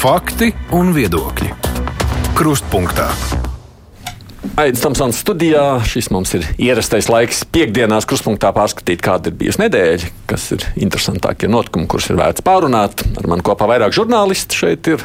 Fakti un viedokļi. Krustpunktā. Aizsmeļamies Tamsons studijā. Šis mums ir ierastais laiks piekdienās krustpunktā pārskatīt, kāda ir bijusi nedēļa, kas ir interesantākie notikumi, kurus ir vērts pārunāt. Ar mani kopā vairāk žurnālisti šeit ir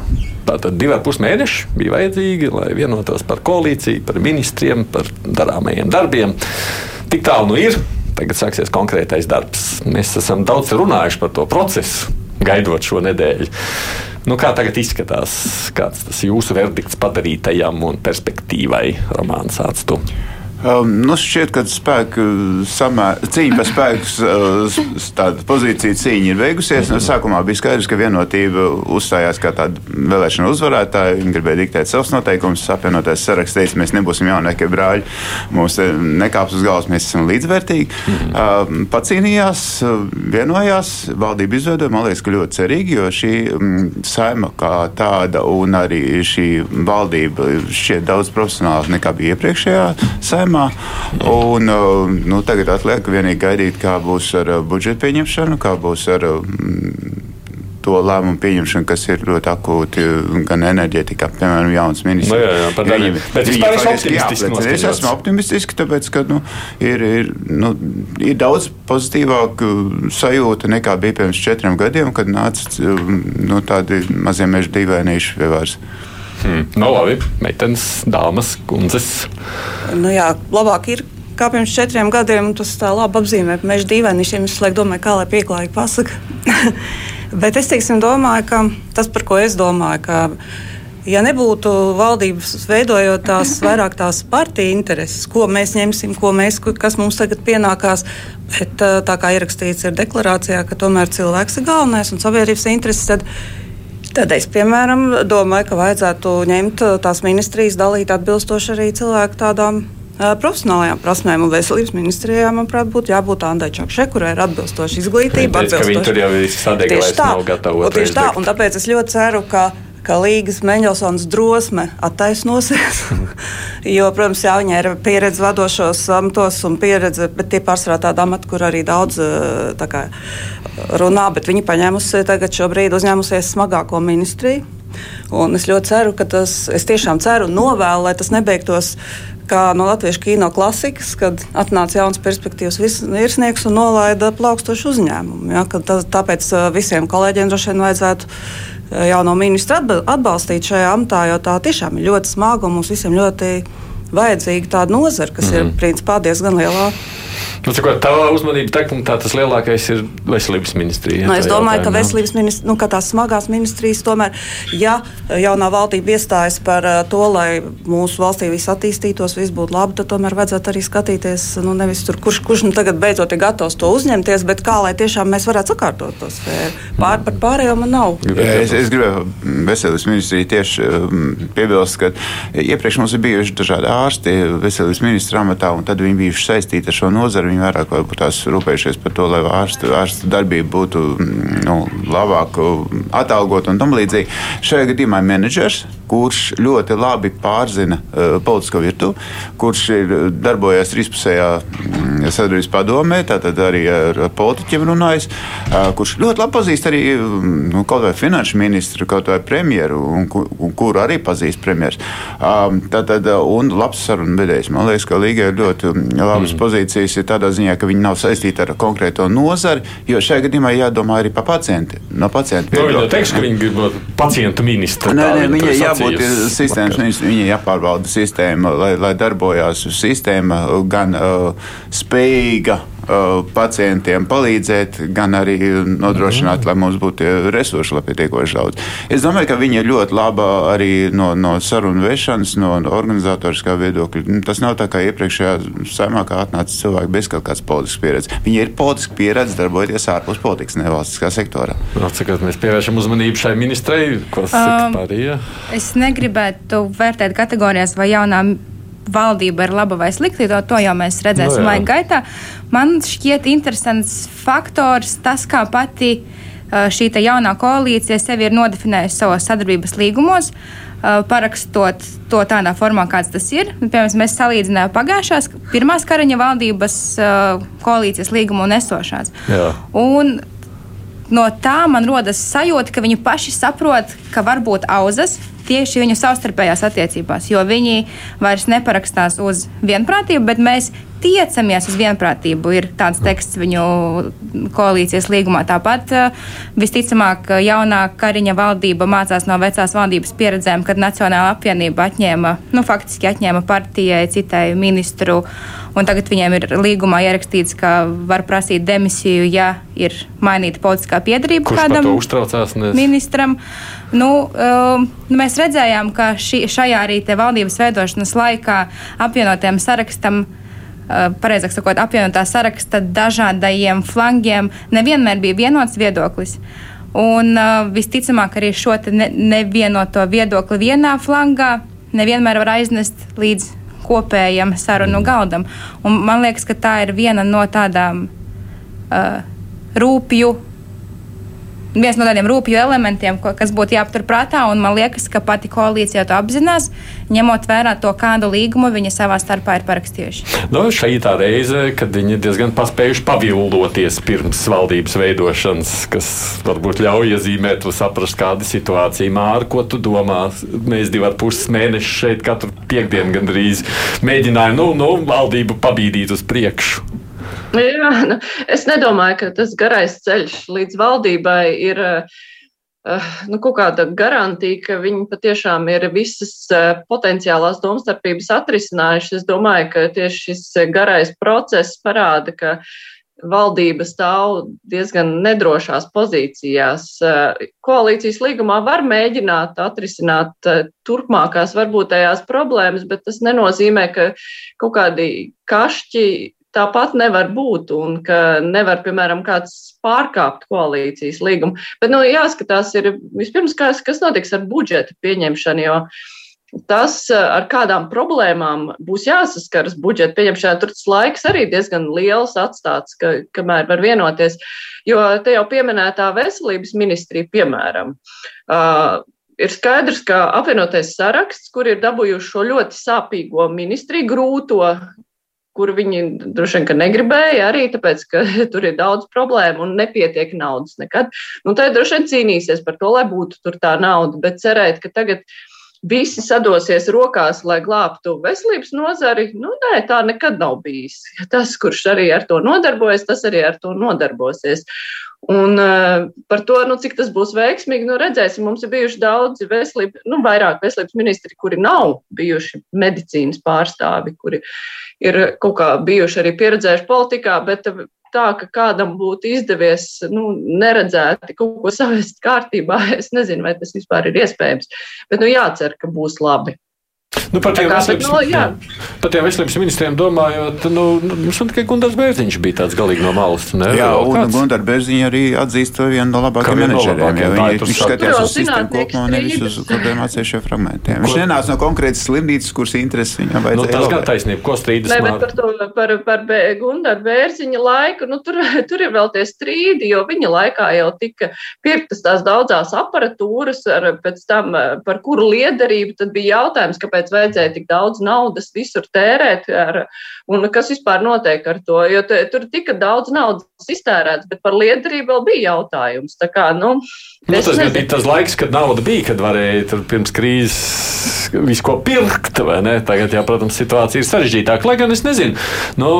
Tātad divi ar pus mēneši bija vajadzīgi, lai vienotos par koalīciju, par ministriem, par darāmajiem darbiem. Tik tālu nu ir. Tagad sāksies konkrētais darbs. Mēs esam daudz runājuši par to procesu, gaidot šo nedēļu. Nu, kā tagad izskatās, kāds tas jūsu verdikts padarītajam un perspektīvai romāns atstātu? Um, nu šķiet, ka spēku samē, cīņa par spēku tāda pozīcija cīņa ir beigusies. Mm -hmm. Sākumā bija skaidrs, ka vienotība uzstājās kā tāda vēlēšana uzvarētāja. Viņi gribēja diktēt savus noteikumus, apvienotais saraksts teica, mēs nebūsim jauniekie brāļi, mums nekāps uz galvas, mēs esam līdzvērtīgi. Mm -hmm. um, pacīnījās, vienojās, valdība izveidoja, man liekas, ka ļoti cerīgi, jo šī um, saima kā tāda un arī šī valdība šķiet daudz profesionālāk nekā bija iepriekšējā saima jautājumā. Un, uh, nu, tagad atliek vienīgi gaidīt, kā būs ar uh, budžeta pieņemšanu, kā būs ar mm, to lēmumu pieņemšanu, kas ir ļoti akūti gan enerģētikā, piemēram, jauns ministrs. No, nu jā, jā, par daļu. Bet vispār es optimistiski. Es esmu optimistiski, tāpēc, ka nu, ir, ir, nu, ir daudz pozitīvāk sajūta nekā bija pirms četriem gadiem, kad nāca nu, tādi mazie meža dīvainīši pie varas. Hmm. No nu, labi, meitenes, dāmas, kundzes. Nu jā, labāk ir kā pirms četriem gadiem. Tas tā labi apzīmē, ka meža dīvainīšiem es laikam domāju, kā lai pieklājīgi pasaka. Bet es teiksim, domāju, ka tas, par ko es domāju, ka, ja nebūtu valdības veidojot tās vairāk tās partiju intereses, ko mēs ņemsim, ko mēs, kas mums tagad pienākās, bet tā kā ierakstīts ir deklarācijā, ka tomēr cilvēks ir galvenais un sabiedrības intereses, tad es, piemēram, domāju, ka vajadzētu ņemt uh, tās ministrijas, dalīt atbilstoši arī cilvēku tādām uh, profesionālajām prasmēm. Un veselības ministrijā, manuprāt, būtu jābūt Andai Čakšai, kurai ir atbilstoša izglītība. Teic, atbilstoši... Viņi tur jau ir sadegti, nav gatavi. Tieši tā, un tāpēc es ļoti ceru, ka ka Līgas Mendelsons drosme attaisnosies. jo, protams, jā, viņai ir pieredze vadošos amatos un pieredze, bet tie pārsvarā tādi amati, kur arī daudz tā kā, runā, bet viņa paņēmusi tagad šobrīd uzņēmusies smagāko ministriju. Un es ļoti ceru, ka tas, es tiešām ceru un novēlu, lai tas nebeigtos kā no latviešu kino klasikas, kad atnāca jauns perspektīvas virsnieks un nolaida plaukstošu uzņēmumu. Ja, tā, tāpēc visiem kolēģiem droši vien vajadzētu jauno ministru atbalstīt šajā amatā, jo tā tiešām ir ļoti smaga un mums visiem ļoti vajadzīga tāda nozara, kas mm ir mhm. principā diezgan lielā. Nu, tā tava uzmanība tekmitā tas lielākais ir veselības ministrija. Nu, es domāju, ka veselības ministrija, nu, ka tās smagās ministrijas tomēr, ja jaunā valdība iestājas par uh, to, lai mūsu valstī viss attīstītos, viss būtu labi, tad tomēr vajadzētu arī skatīties, nu, nevis tur, kurš, kurš nu tagad beidzot ir gatavs to uzņemties, bet kā lai tiešām mēs varētu sakārtot to sfēru. Pār, par pārējo man nav. Es, es gribēju veselības ministriju tieši um, piebilst, ka iepriekš mums ir bijuši dažādi ārsti veselības ministra amatā, un tad viņi bijuši saistīti ar šo nozari viņi vairāk tās rūpējušies par to, lai ārsta, ārsta darbība būtu mm, nu, labāk atalgot un tam līdzīgi. Šajā gadījumā menedžers, kurš ļoti labi pārzina uh, politisko virtuvi, kurš ir darbojies trīspusējā mm, sadarbības padomē, tātad arī ar politiķiem runājis, uh, kurš ļoti labi pazīst arī mm, nu, kaut vai finanšu ministru, kaut vai premjeru, un, un kuru arī pazīst premjeras. Um, tātad, un labs sarunu vedējs. Man liekas, ka Līga ir ļoti labas mm. pozīcijas. Ir tādā ziņā, ka viņi nav saistīti ar konkrēto nozari, jo šajā gadījumā jādomā arī par pacientiem. No pacientu viedokļa. No, viņa teiks, ka viņi grib būt pacientu ministri. Nē, nē, viņai jābūt sistēmas ministri, viņai jāpārbauda sistēma, lai, lai darbojās sistēma gan uh, spējīga uh, pacientiem palīdzēt, gan arī nodrošināt, mm. lai mums būtu resursi, lai pietiekoši daudz. Es domāju, ka viņi ir ļoti laba arī no, no sarunu vešanas, no organizatoriskā viedokļa. Nu, tas nav tā kā iepriekšējā saimā, kā atnāca cilvēki bez kaut kādas politiskas pieredzes. Viņi ir politiski pieredzi darbojoties ārpus politikas, nevalstiskā sektorā. Atcakot, mēs pievēršam uzmanību šai ministrei, saka um, pārējie. Es negribētu vērtēt kategorijās, vai jaunā valdība ir laba vai slikta, to, to jau mēs redzēsim no, nu laika gaitā. Man šķiet interesants faktors tas, kā pati šī jaunā koalīcija sevi ir nodefinējusi savos sadarbības līgumos. Parakstot to tādā formā, kāds tas ir. Piemēram, mēs salīdzinājām pagājušās, pirmās karaņa valdības koalīcijas līgumu un esošās. Jā. Un no tā man rodas sajūta, ka viņi paši saprot, ka var būt auzas, tieši viņu savstarpējās attiecībās, jo viņi vairs neparakstās uz vienprātību, bet mēs tiecamies uz vienprātību. Ir tāds teksts viņu koalīcijas līgumā. Tāpat eh, visticamāk, jaunā Kariņa valdība mācās no vecās valdības pieredzēm, kad Nacionāla apvienība atņēma, nu, faktiski atņēma partijai citai ministru. Un tagad viņiem ir līgumā ierakstīts, ka var prasīt demisiju, ja ir mainīta politiskā piedarība Kurš kādam ministram. Uh, Nu, um, mēs redzējām, ka ši, šajā arī valdības veidošanas laikā apvienotiem sarakstam. Uh, pareizāk sakot, apvienotā saraksta dažādajiem flangiem nevienmēr bija vienots viedoklis. Un uh, visticamāk, arī šo ne, nevienoto viedokli vienā flangā nevienmēr var aiznest līdz kopējam sarunu galdam. Un man liekas, ka tā ir viena no tādām uh, rūpju viens no tādiem rūpju elementiem, ko, kas būtu jāpaturprātā. Man liekas, ka pati koalīcija to apzinās, ņemot vērā to, kādu līgumu viņi savā starpā ir parakstījuši. Nu, šī ir tā reize, kad viņi diezgan paspējuši pavildoties pirms valdības veidošanas, kas varbūt ļauj iezīmēt, saprast, kāda ir situācija. Māra, ko tu domā? Mēs divi ar puses mēnešus šeit katru piekdienu gandrīz mēģinājām nu, nu, valdību pabīdīt uz priekšu. Jā, nu, es nedomāju, ka tas garais ceļš līdz valdībai ir uh, nu, kaut kāda garantija, ka viņi patiešām ir visas uh, potenciālās domstarpības atrisinājuši. Es domāju, ka tieši šis garais process parāda, ka valdība stāv diezgan nedrošās pozīcijās. Koalīcijas līgumā var mēģināt atrisināt turpmākās varbūtējās problēmas, bet tas nenozīmē, ka kaut kādi kašķi tāpat nevar būt un ka nevar, piemēram, kāds pārkāpt koalīcijas līgumu. Bet, nu, jāskatās ir vispirms, kas, kas notiks ar budžeta pieņemšanu, jo tas, ar kādām problēmām būs jāsaskaras budžeta pieņemšanā, tur tas laiks arī diezgan liels atstāts, ka, kamēr var vienoties. Jo te jau pieminētā veselības ministrija, piemēram, uh, ir skaidrs, ka apvienotais saraksts, kur ir dabūjuši šo ļoti sāpīgo ministriju, grūto kur viņi droši vien negribēja arī, tāpēc, ka tur ir daudz problēmu un nepietiek naudas nekad. Nu, tad droši vien cīnīsies par to, lai būtu tā nauda, bet cerēt, ka tagad visi sadosies rokās, lai glābtu veselības nozari, nu, nē, tā nekad nav bijis. Tas, kurš arī ar to nodarbojas, tas arī ar to nodarbosies. Un uh, par to, nu, cik tas būs veiksmīgi, nu, redzēsim. Mums ir bijuši daudzi veselības, nu, vairāk veselības ministri, kuri nav bijuši medicīnas pārstāvi, kuri ir kaut kā bijuši arī pieredzējuši politikā, bet tā, ka kādam būtu izdevies nu, neredzēti kaut ko savest kārtībā, es nezinu, vai tas vispār ir iespējams. Bet nu, jācer, ka būs labi. Nu, par tiem veselības, no, jā. par tiem veselības ministriem domājot, nu, mums nu, tikai Gunārs Bērziņš bija tāds galīgi no malas. Ne? Jā, un Gunārs Bērziņš arī atzīst to vienu no labākajiem menedžeriem. No viņš, viņš skatījās uz sistēmu kopumā, nevis uz kādiem atsevišķiem fragmentiem. Viņš nenāca no konkrētas slimnīcas, kuras intereses viņam vajadzēja. Nu, tas gan taisnība, ko strīdas. Nē, bet par, to, par, par Gunārs Bērziņa laiku, nu, tur, tur ir vēl tie strīdi, jo viņa laikā jau tika pirktas tās daudzās aparatūras, ar, pēc tam par kuru liederību tad bija jautājums, kāpēc kāpēc vajadzēja tik daudz naudas visur tērēt, ar, un kas vispār notiek ar to. Jo te, tur tika daudz naudas iztērēts, bet par liederību vēl bija jautājums. Tā kā, nu, Nu, tas nezinu. bija tas laiks, kad nauda bija, kad varēja pirms krīzes visu ko pirkt. Tagad, jā, protams, situācija ir sarežģītāka. Lai gan es nezinu, nu,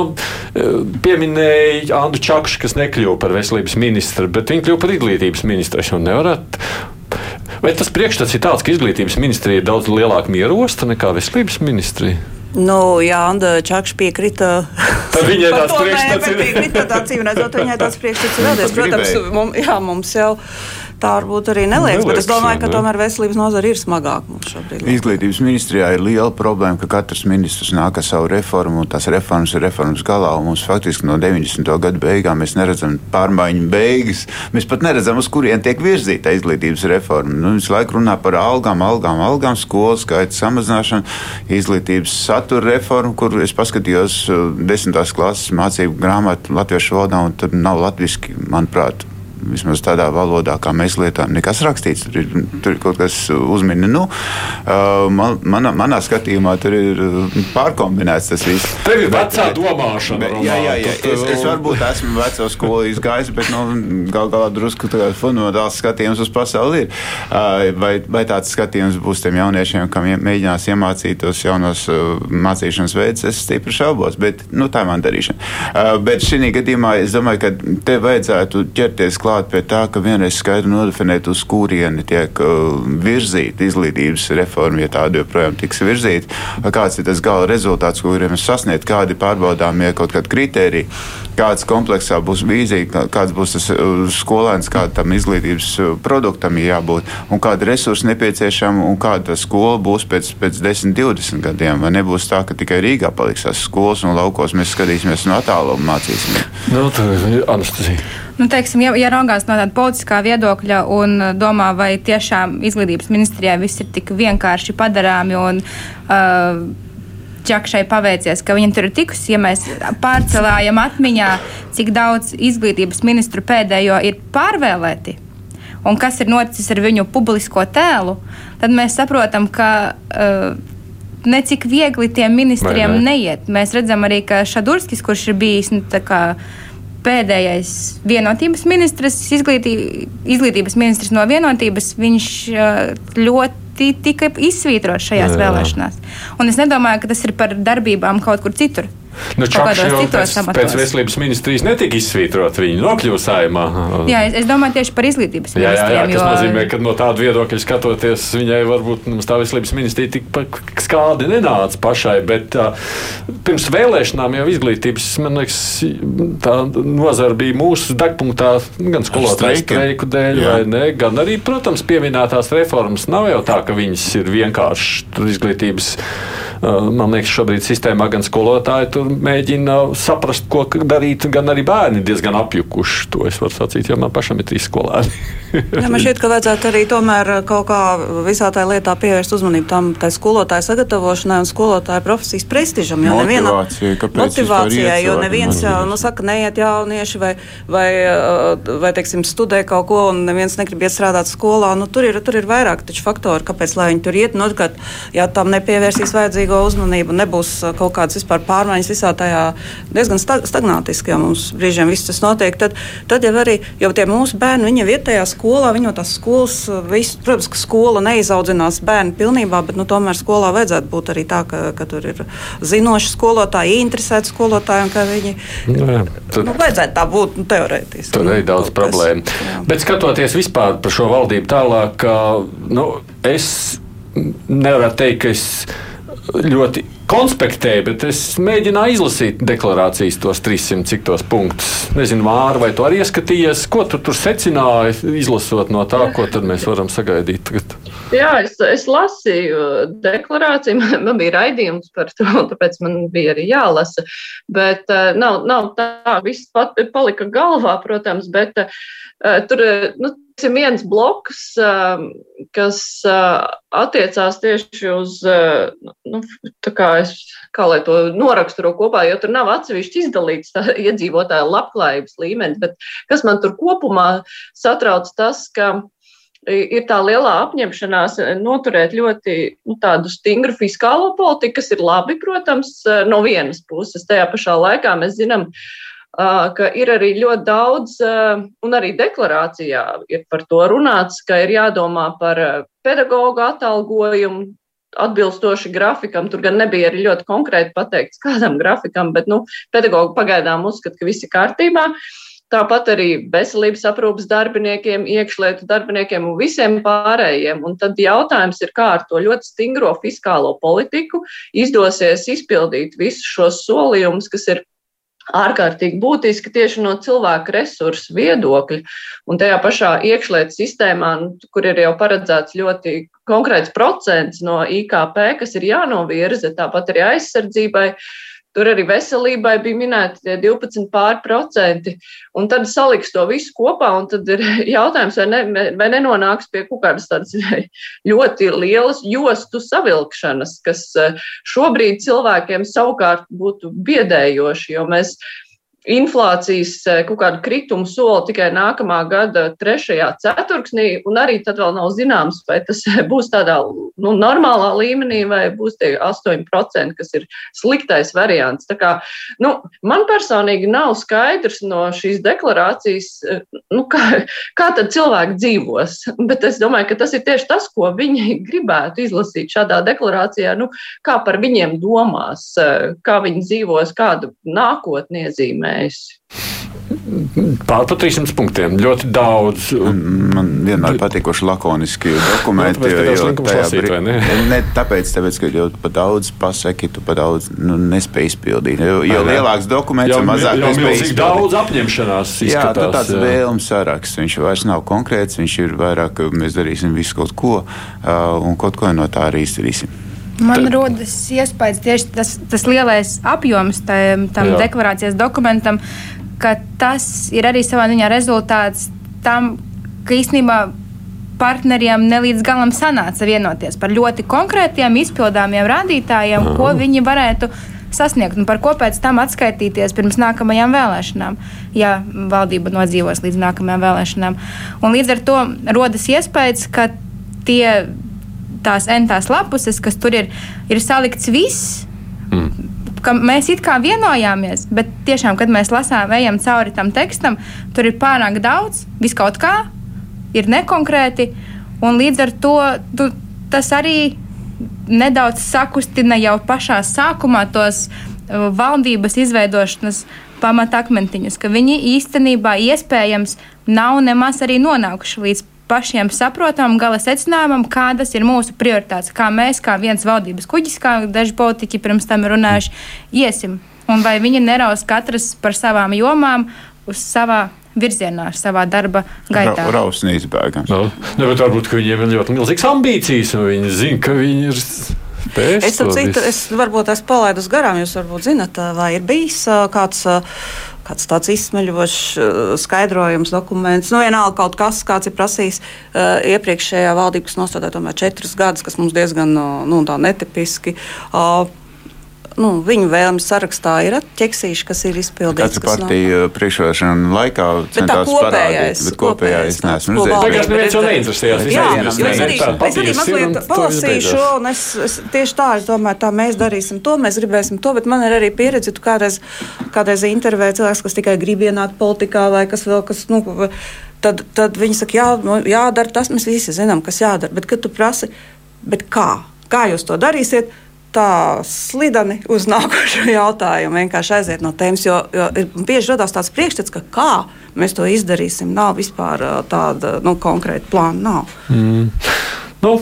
pieminēja Andu Čakšu, kas nekļuva par veselības ministru, bet viņa kļuva par izglītības ministru. Es jau nevarat Vai tas priekšstats ir tāds, ka izglītības ministrija ir daudz lielāka mierosta nekā veselības ministrija? Nu, jā, Anna Čakša piekrita. Tad viņai tāds priekšstats ir. Piekrita, tā cīm redzot, viņai tāds priekšstats ir radies. Protams, mums, jā, mums jau tā varbūt arī neliekas, neliekas bet es domāju, ka tomēr veselības nozara ir smagāka mums šobrīd. Izglītības ministrijā ir liela problēma, ka katrs ministrs nāk ar savu reformu, un tās reformas ir reformas galā, un mums faktiski no 90. gadu beigām mēs neredzam pārmaiņu beigas. Mēs pat neredzam, uz kurien tiek virzīta izglītības reforma. Nu, visu laiku runā par algām, algām, algām, skolu skaita samazināšanu, izglītības satura reformu, kur es paskatījos uh, desmitās klases mācību grāmatu latviešu valodā, un tur nav latviski, manuprāt, vismaz tādā valodā, kā mēs lietojam, nekas rakstīts. Tur ir, tur ir kaut kas uzmini. Nu, man, manā, manā skatījumā tur ir pārkombinēts tas viss. Tev ir vecā domāšana. Bet, jā, jā, jā. Es, es varbūt esmu veco skolu izgājis, bet nu, gal galā drusku fundamentāls skatījums uz pasauli ir. Vai, vai tāds skatījums būs tiem jauniešiem, kam mēģinās iemācīt tos jaunos mācīšanas veidus, es stipri šaubos, bet nu, tā ir man darīšana. Bet šī gadījumā es domāju, ka te vajadzētu ķerties klāt klāt pie tā, ka vienreiz skaidri nodefinēt, uz kurieni tiek uh, virzīta izglītības reforma, ja tāda joprojām tiks virzīta, kāds ir tas gala rezultāts, ko gribam sasniegt, kādi pārbaudāmie kaut kādi kriteriji, kāds kompleksā būs vīzija, kāds būs tas uh, skolēns, kādam izglītības uh, produktam ir jābūt, un kāda resursa nepieciešama, un kāda skola būs pēc, pēc 10, 20 gadiem. Vai nebūs tā, ka tikai Rīgā paliks tās skolas un laukos mēs skatīsimies no attāluma mācīsimies? Nu, tā ir anestezija. Nu, teiksim, ja, ja raugās no tāda politiskā viedokļa un uh, domā, vai tiešām izglītības ministrijai viss ir tik vienkārši padarāmi un uh, Čakšai paveicies, ka viņa tur ir tikusi. Ja mēs pārcelājam atmiņā, cik daudz izglītības ministru pēdējo ir pārvēlēti un kas ir noticis ar viņu publisko tēlu, tad mēs saprotam, ka uh, necik viegli tiem ministriem ne? neiet. Mēs redzam arī, ka Šadurskis, kurš ir bijis nu, pēdējais vienotības ministrs, izglītī, izglītības ministrs no vienotības, viņš ļoti tika izsvītrots šajās jā, jā. vēlēšanās. Un es nedomāju, ka tas ir par darbībām kaut kur citur. Nu, pēc, pēc veselības ministrijas netika izsvītrot, viņi nokļuva saimā. Jā, es, es domāju tieši par izglītības ministriju. Jā, jā, jā, tas jo... nozīmē, ka no tāda viedokļa skatoties, viņai varbūt tā veselības ministrija tik skādi nenāca pašai, bet uh, pirms vēlēšanām jau izglītības, man liekas, tā nozara bija mūsu degpunktā gan skolotāju streiku dēļ, jā. vai ne, gan arī, protams, pieminētās reformas. Nav jau tā, ka viņas ir vienkārši izglītības Man liekas, šobrīd sistēmā gan skolotāji tur mēģina saprast, ko darīt, gan arī bērni diezgan apjukuši. To es varu sacīt, jo man pašam ir trīs skolēni. ja, man šķiet, ka vajadzētu arī tomēr kaut kā visā tajā lietā pievērst uzmanību tam skolotāju sagatavošanai un skolotāju profesijas prestižam. Jo neviena motivācijai, jo neviens jau nu, saka, neiet jaunieši vai, vai, vai teiksim, studē kaut ko un neviens negrib iet strādāt skolā. Nu, tur, ir, tur ir vairāk faktori, kāpēc viņi tur iet. Nu, kad, ja tam nepievērsīs vajadzīgo uzmanību, nebūs kaut kādas vispār pārmaiņas visā tajā diezgan stagnātiski, ja mums brīžiem viss tas notiek. Tad, tad jau arī jau tie mūsu bērni, viņi vietējā skolā, viņi no tās skolas, visu, protams, ka skola neizaudzinās bērnu pilnībā, bet nu, tomēr skolā vajadzētu būt arī tā, ka, ka tur ir zinoši skolotāji, interesēti skolotāji un ka viņi. Nu, jā, tad, nu, vajadzētu tā būt nu, teorētiski. Tur ir daudz problēmu. Bet skatoties vispār par šo valdību tālāk, nu, es nevaru teikt, ka es ļoti konspektēju, bet es mēģināju izlasīt deklarācijas tos 300 cik tos punktus. Nezinu, Māra, vai tu arī ieskatījies, ko tu tur secināji, izlasot no tā, ko tad mēs varam sagaidīt tagad? Jā, es, es lasīju deklarāciju, man, man bija raidījums par to, tāpēc man bija arī jālasa. Bet uh, nav, nav tā, viss pat palika galvā, protams, bet uh, tur, nu, ir viens bloks, um, kas uh, attiecās tieši uz, uh, nu, kā, es, kā lai to noraksturo kopā, jo tur nav atsevišķi izdalīts tā iedzīvotāja labklājības līmenis, bet kas man tur kopumā satrauc tas, ka ir tā lielā apņemšanās noturēt ļoti nu, tādu stingru fiskālo politiku, kas ir labi, protams, no vienas puses. Tajā pašā laikā mēs zinām, uh, ka ir arī ļoti daudz, un arī deklarācijā ir par to runāts, ka ir jādomā par pedagoģu atalgojumu, atbilstoši grafikam. Tur gan nebija arī ļoti konkrēti pateikts, kādam grafikam, bet nu, pedagoģi pagaidām uzskata, ka viss ir kārtībā. tāpat arī veselības aprūpas darbiniekiem, iekšlietu darbiniekiem un visiem pārējiem. Un tad jautājums ir, kā ar to ļoti stingro fiskālo politiku izdosies izpildīt visus šos solījumus, kas ir ārkārtīgi būtiski tieši no cilvēka resursu viedokļa. Un tajā pašā iekšlietu sistēmā, nu, kur ir jau paredzēts ļoti konkrēts procents no IKP, kas ir jānovirza, tāpat arī aizsardzībai. Tur arī veselībai bija minēti 12 pārprocenti. Un tad saliks to visu kopā, un tad ir jautājums, vai, ne, vai nenonāks pie kaut kādas tādas ļoti lielas jostu savilkšanas, kas eh, šobrīd cilvēkiem savukārt būtu biedējoši, jo mēs inflācijas eh, kaut kādu kritumu soli tikai nākamā gada trešajā ceturksnī, un arī tad vēl nav zināms, vai tas būs tādā nu, normālā līmenī vai būs tie 8%, kas ir sliktais variants. Tā kā, nu, man personīgi nav skaidrs no šīs deklarācijas, eh, nu, kā, kā tad cilvēki dzīvos, bet es domāju, ka tas ir tieši tas, ko viņi gribētu izlasīt šādā deklarācijā, nu, kā par viņiem domās, eh, kā viņi dzīvos, kādu nākotni iezīmē ietekmējusi? Pār par 300 punktiem. Ļoti daudz. Man vienmēr patikuši lakoniski dokumenti. Nu, jo, tajā brīdī ne? ne tāpēc, tāpēc, ka jau pa daudz pasaki, tu pa daudz nu, nespēj izpildīt. Jo, jo lielāks dokuments, jo mazāk jau izpildīt. daudz apņemšanās. Izskatās, jā, tā tāds vēlums saraksts. Viņš vairs nav konkrēts, viņš ir vairāk, mēs darīsim visu kaut ko un kaut ko no tā arī izdarīsim. Man Tad... rodas iespējas tieši tas, tas lielais apjoms tam, tam deklarācijas dokumentam, ka tas ir arī savā ziņā rezultāts tam, ka īstenībā partneriem nelīdz galam sanāca vienoties par ļoti konkrētiem izpildāmiem rādītājiem, Aha. ko viņi varētu sasniegt un par ko pēc tam atskaitīties pirms nākamajām vēlēšanām, ja valdība nodzīvos līdz nākamajām vēlēšanām. Un līdz ar to rodas iespējas, ka tie tās entās lapuses, kas tur ir, ir salikts viss. Mm. Mēs it kā vienojāmies, bet tiešām, kad mēs lasām, ejam cauri tam tekstam, tur ir pārāk daudz, vis kaut kā, ir nekonkrēti. Un līdz ar to tu, tas arī nedaudz sakustina jau pašā sākumā tos uh, valdības izveidošanas pamatakmentiņus, ka viņi īstenībā iespējams nav nemaz arī nonākuši līdz pašiem saprotam gala secinājumam, kādas ir mūsu prioritātes, kā mēs, kā viens valdības kuģis, kā daži politiķi pirms tam ir runājuši, iesim. Un vai viņi neraus katrs par savām jomām uz savā virzienā, savā darba gaitā. Ra Rausni neizbēgams. No, nu, ne, varbūt viņiem ir ļoti milzīgas ambīcijas, un viņi zina, ka viņi ir. Pēc es, citu, es varbūt esmu palaidus garām, jūs varbūt zinat, vai ir bijis kāds kāds tāds izsmeļošs uh, skaidrojums, dokuments. Nu, vienalga kaut kas, kāds ir prasījis uh, iepriekšējā valdība, kas nostādīja tomēr četrus gadus, kas mums diezgan uh, nu, netipiski. Uh, nu, viņu vēlmes sarakstā ir ķeksīši, kas ir izpildīts. Katra partija priekšvēlēšana laikā centās parādīt, bet kopējais neesmu redzējis. Tas neviens jau neinteresējās. Jā, es arī, es arī mazliet palasīju šo, un es, es tieši tā, es domāju, tā mēs darīsim to, mēs gribēsim to, bet man ir arī pieredze, tu kādreiz, kādreiz intervēja cilvēks, kas tikai grib ienākt politikā vai kas vēl, kas, nu, tad, tad viņi saka, jā, nu, jādara tas, mēs visi zinām, kas jādara, bet kad tu prasi, bet kā? Kā jūs to darīsiet? Tā slideni uz nākošo jautājumu, vienkārši aiziet no tēmas. Jo, jo bieži radās tāds priekšstats, ka kā mēs to izdarīsim, nav vispār tāda nu, konkrēta plāna. Mm. Nu,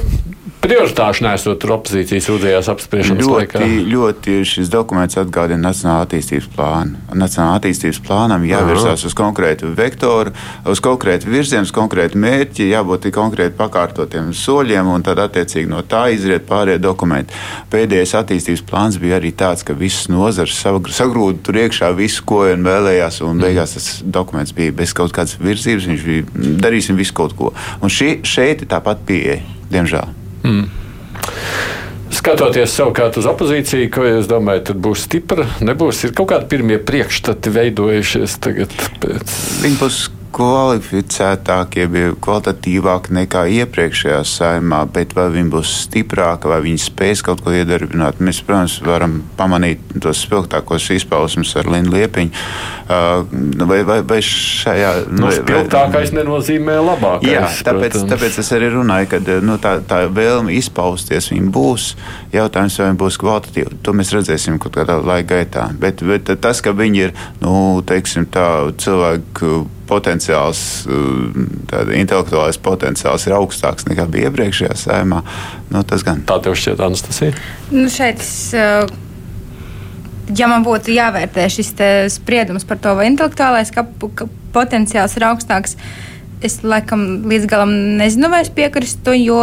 prioritāšu nesot opozīcijas sūdzējās apspriešanas ļoti, laikā. Ļoti šis dokuments atgādina Nacionālā attīstības plānu. Nacionālā attīstības plānam jāvirzās uz konkrētu vektoru, uz konkrētu virzienu, uz konkrētu mērķi, jābūt konkrēti pakārtotiem soļiem, un tad attiecīgi no tā izriet pārējie dokumenti. Pēdējais attīstības plāns bija arī tāds, ka visas nozars sagrūda tur iekšā visu, ko vien vēlējās, un beigās tas dokuments bija bez kaut kādas virzības, viņš bija darīsim visu kaut ko. Un šī, šeit ir tāpat pieeja, diemžēl. Mm. Skatoties savukārt uz opozīciju, ko es domāju, tad būs stipra. Nebūs ir kaut kādi pirmie priekšstati veidojušies tagad. Pēc... Viņi būs kvalificētākie, bija kvalitatīvāki nekā iepriekšējā saimā, bet vai viņi būs stiprāki, vai viņi spēs kaut ko iedarbināt, mēs, protams, varam pamanīt tos spilgtākos izpausmes ar Lindu Liepiņu. Uh, vai, vai, vai šajā. Nu, spilgtākais nenozīmē labākais. Jā, tāpēc, protams. tāpēc es arī runāju, ka nu, tā, tā vēlme izpausties būs. Jautājums, vai viņi būs kvalitatīvi, to mēs redzēsim kaut kādā laika gaitā. Bet, bet tas, ka viņi ir, nu, teiksim, tā cilvēku potenciāls, tāda intelektuālais potenciāls ir augstāks nekā bija iepriekšējā sējumā. Nu, tas gan. Tā tev šķiet, Anastasija? Nu, šeit es, ja man būtu jāvērtē šis spriedums par to, vai intelektuālais ka, ka potenciāls ir augstāks, es laikam līdz galam nezinu, vai es piekrītu, jo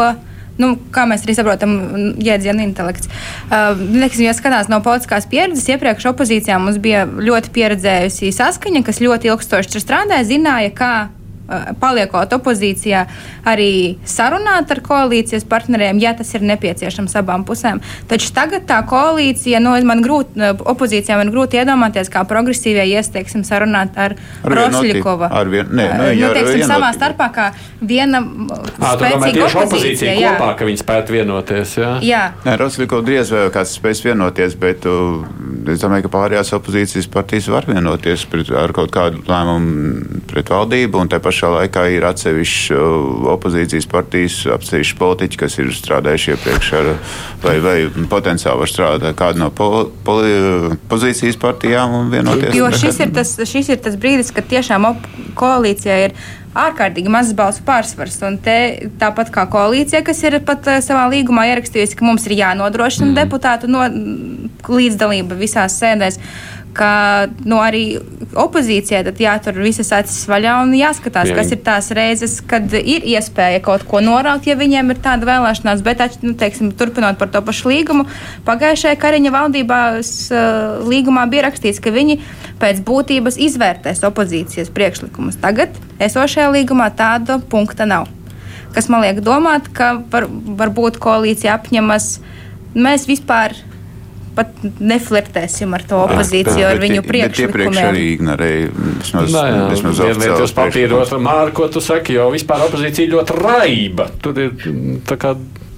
nu, kā mēs arī saprotam, jēdzienu intelekts. Uh, neksim, ja skatās no politiskās pieredzes, iepriekš opozīcijā mums bija ļoti pieredzējusi saskaņa, kas ļoti ilgstoši strādāja, zināja, kā paliekot opozīcijā, arī sarunāt ar koalīcijas partneriem, ja tas ir nepieciešams abām pusēm. Taču tagad tā koalīcija, nu, man grūti, eh, opozīcijā man grūti iedomāties, kā progresīvie iesteiksim sarunāt ar, ar Rosļikova. Ar vien, nē, nu, nu, teiksim, vienot... savā starpā kā viena à, spēcīga opozīcija. opozīcija jā. kopā, ka viņi spētu vienoties. Jā, jā. Nē, Rosļikova diez vai kāds spēs vienoties, bet uh, es domāju, ka pārējās opozīcijas partijas var vienoties pret, ar kaut kādu lēmumu pret valdību un te pašā pašā laikā ir atsevišķi uh, opozīcijas partijas, atsevišķi politiķi, kas ir strādājuši iepriekš ar, vai, vai potenciāli var strādāt kādu no po, po, pozīcijas partijām un vienoties. Jo šis ir tas, šis ir tas brīdis, kad tiešām koalīcijā ir ārkārtīgi mazs balsu pārsvars. Un te, tāpat kā koalīcija, kas ir pat uh, savā līgumā ierakstījusi, ka mums ir jānodrošina mm. deputātu no, līdzdalība visās sēdēs. Ka nu, arī opozīcijai jātur visas acis vaļā un jāskatās, Jā. kas ir tās reizes, kad ir iespēja kaut ko noraut, ja viņiem ir tāda vēlēšanās. Bet, nu, teiksim, turpinot par to pašu līgumu, pagājušajā Kariņa valdībās uh, līgumā bija rakstīts, ka viņi pēc būtības izvērtēs opozīcijas priekšlikumus. Tagad esošajā līgumā tāda punkta nav. Kas man liek domāt, ka var, varbūt koalīcija apņemas mēs vispār pat neflirtēsim ar to opozīciju, jā, ar viņu priekšlikumiem. Iepriekš arī ignorēja vismaz, jā, vismaz oficiāls papīros. Māri, ko tu saki, jo vispār opozīcija ļoti raiba. Tur ir mm, tā kā.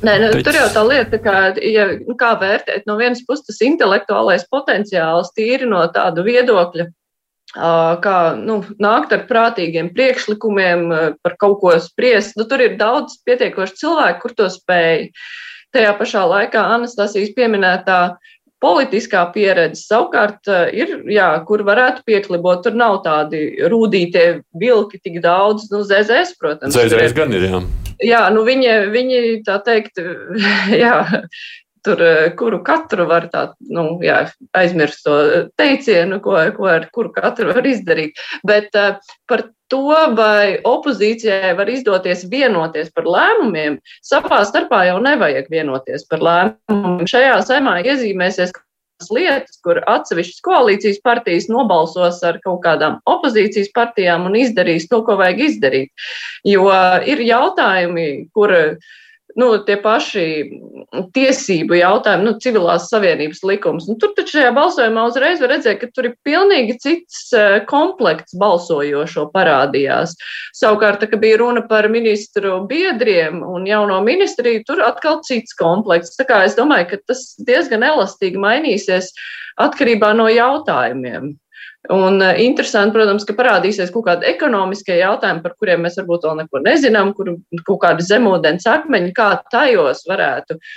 Nē, nu, tur jau tā lieta, kā, ja, nu, kā vērtēt no vienas puses tas intelektuālais potenciāls tīri no tāda viedokļa, kā nu, nākt ar prātīgiem priekšlikumiem, par kaut ko spriest. Nu, tur ir daudz pietiekoši cilvēku, kur to spēj. Tajā pašā laikā Anastasijas pieminētā Politiskā pieredze savukārt eh, ir, jā, kur varētu pieklibot. Tur nav tādi rūtītie vilki tik daudz. Nu, ZZS, protams. ZZS gan ir, jā. Jā, nu viņi, viņi tā teikt, jā, tur, eh, kuru katru var tā, nu, jā, aizmirst to teicienu, ko, ko ar kuru katru var izdarīt. Bet uh, par to, vai opozīcijai var izdoties vienoties par lēmumiem, savā starpā jau nevajag vienoties par lēmumiem. Šajā saimā iezīmēsies lietas, kur atsevišķas koalīcijas partijas nobalsos ar kaut kādām opozīcijas partijām un izdarīs to, ko vajag izdarīt. Jo ir jautājumi, kur nu, tie paši tiesību jautājumi, nu, civilās savienības likums. Nu, tur taču šajā balsojumā uzreiz var redzēt, ka tur ir pilnīgi cits eh, komplekts balsojošo parādījās. Savukārt, kad bija runa par ministru biedriem un jauno ministriju, tur atkal cits komplekts. Tā kā es domāju, ka tas diezgan elastīgi mainīsies atkarībā no jautājumiem. Un uh, interesanti, protams, ka parādīsies kaut kādi ekonomiskie jautājumi, par kuriem mēs varbūt vēl neko nezinām, kur kaut kādi zemūdens akmeņi, kā tajos varētu uh,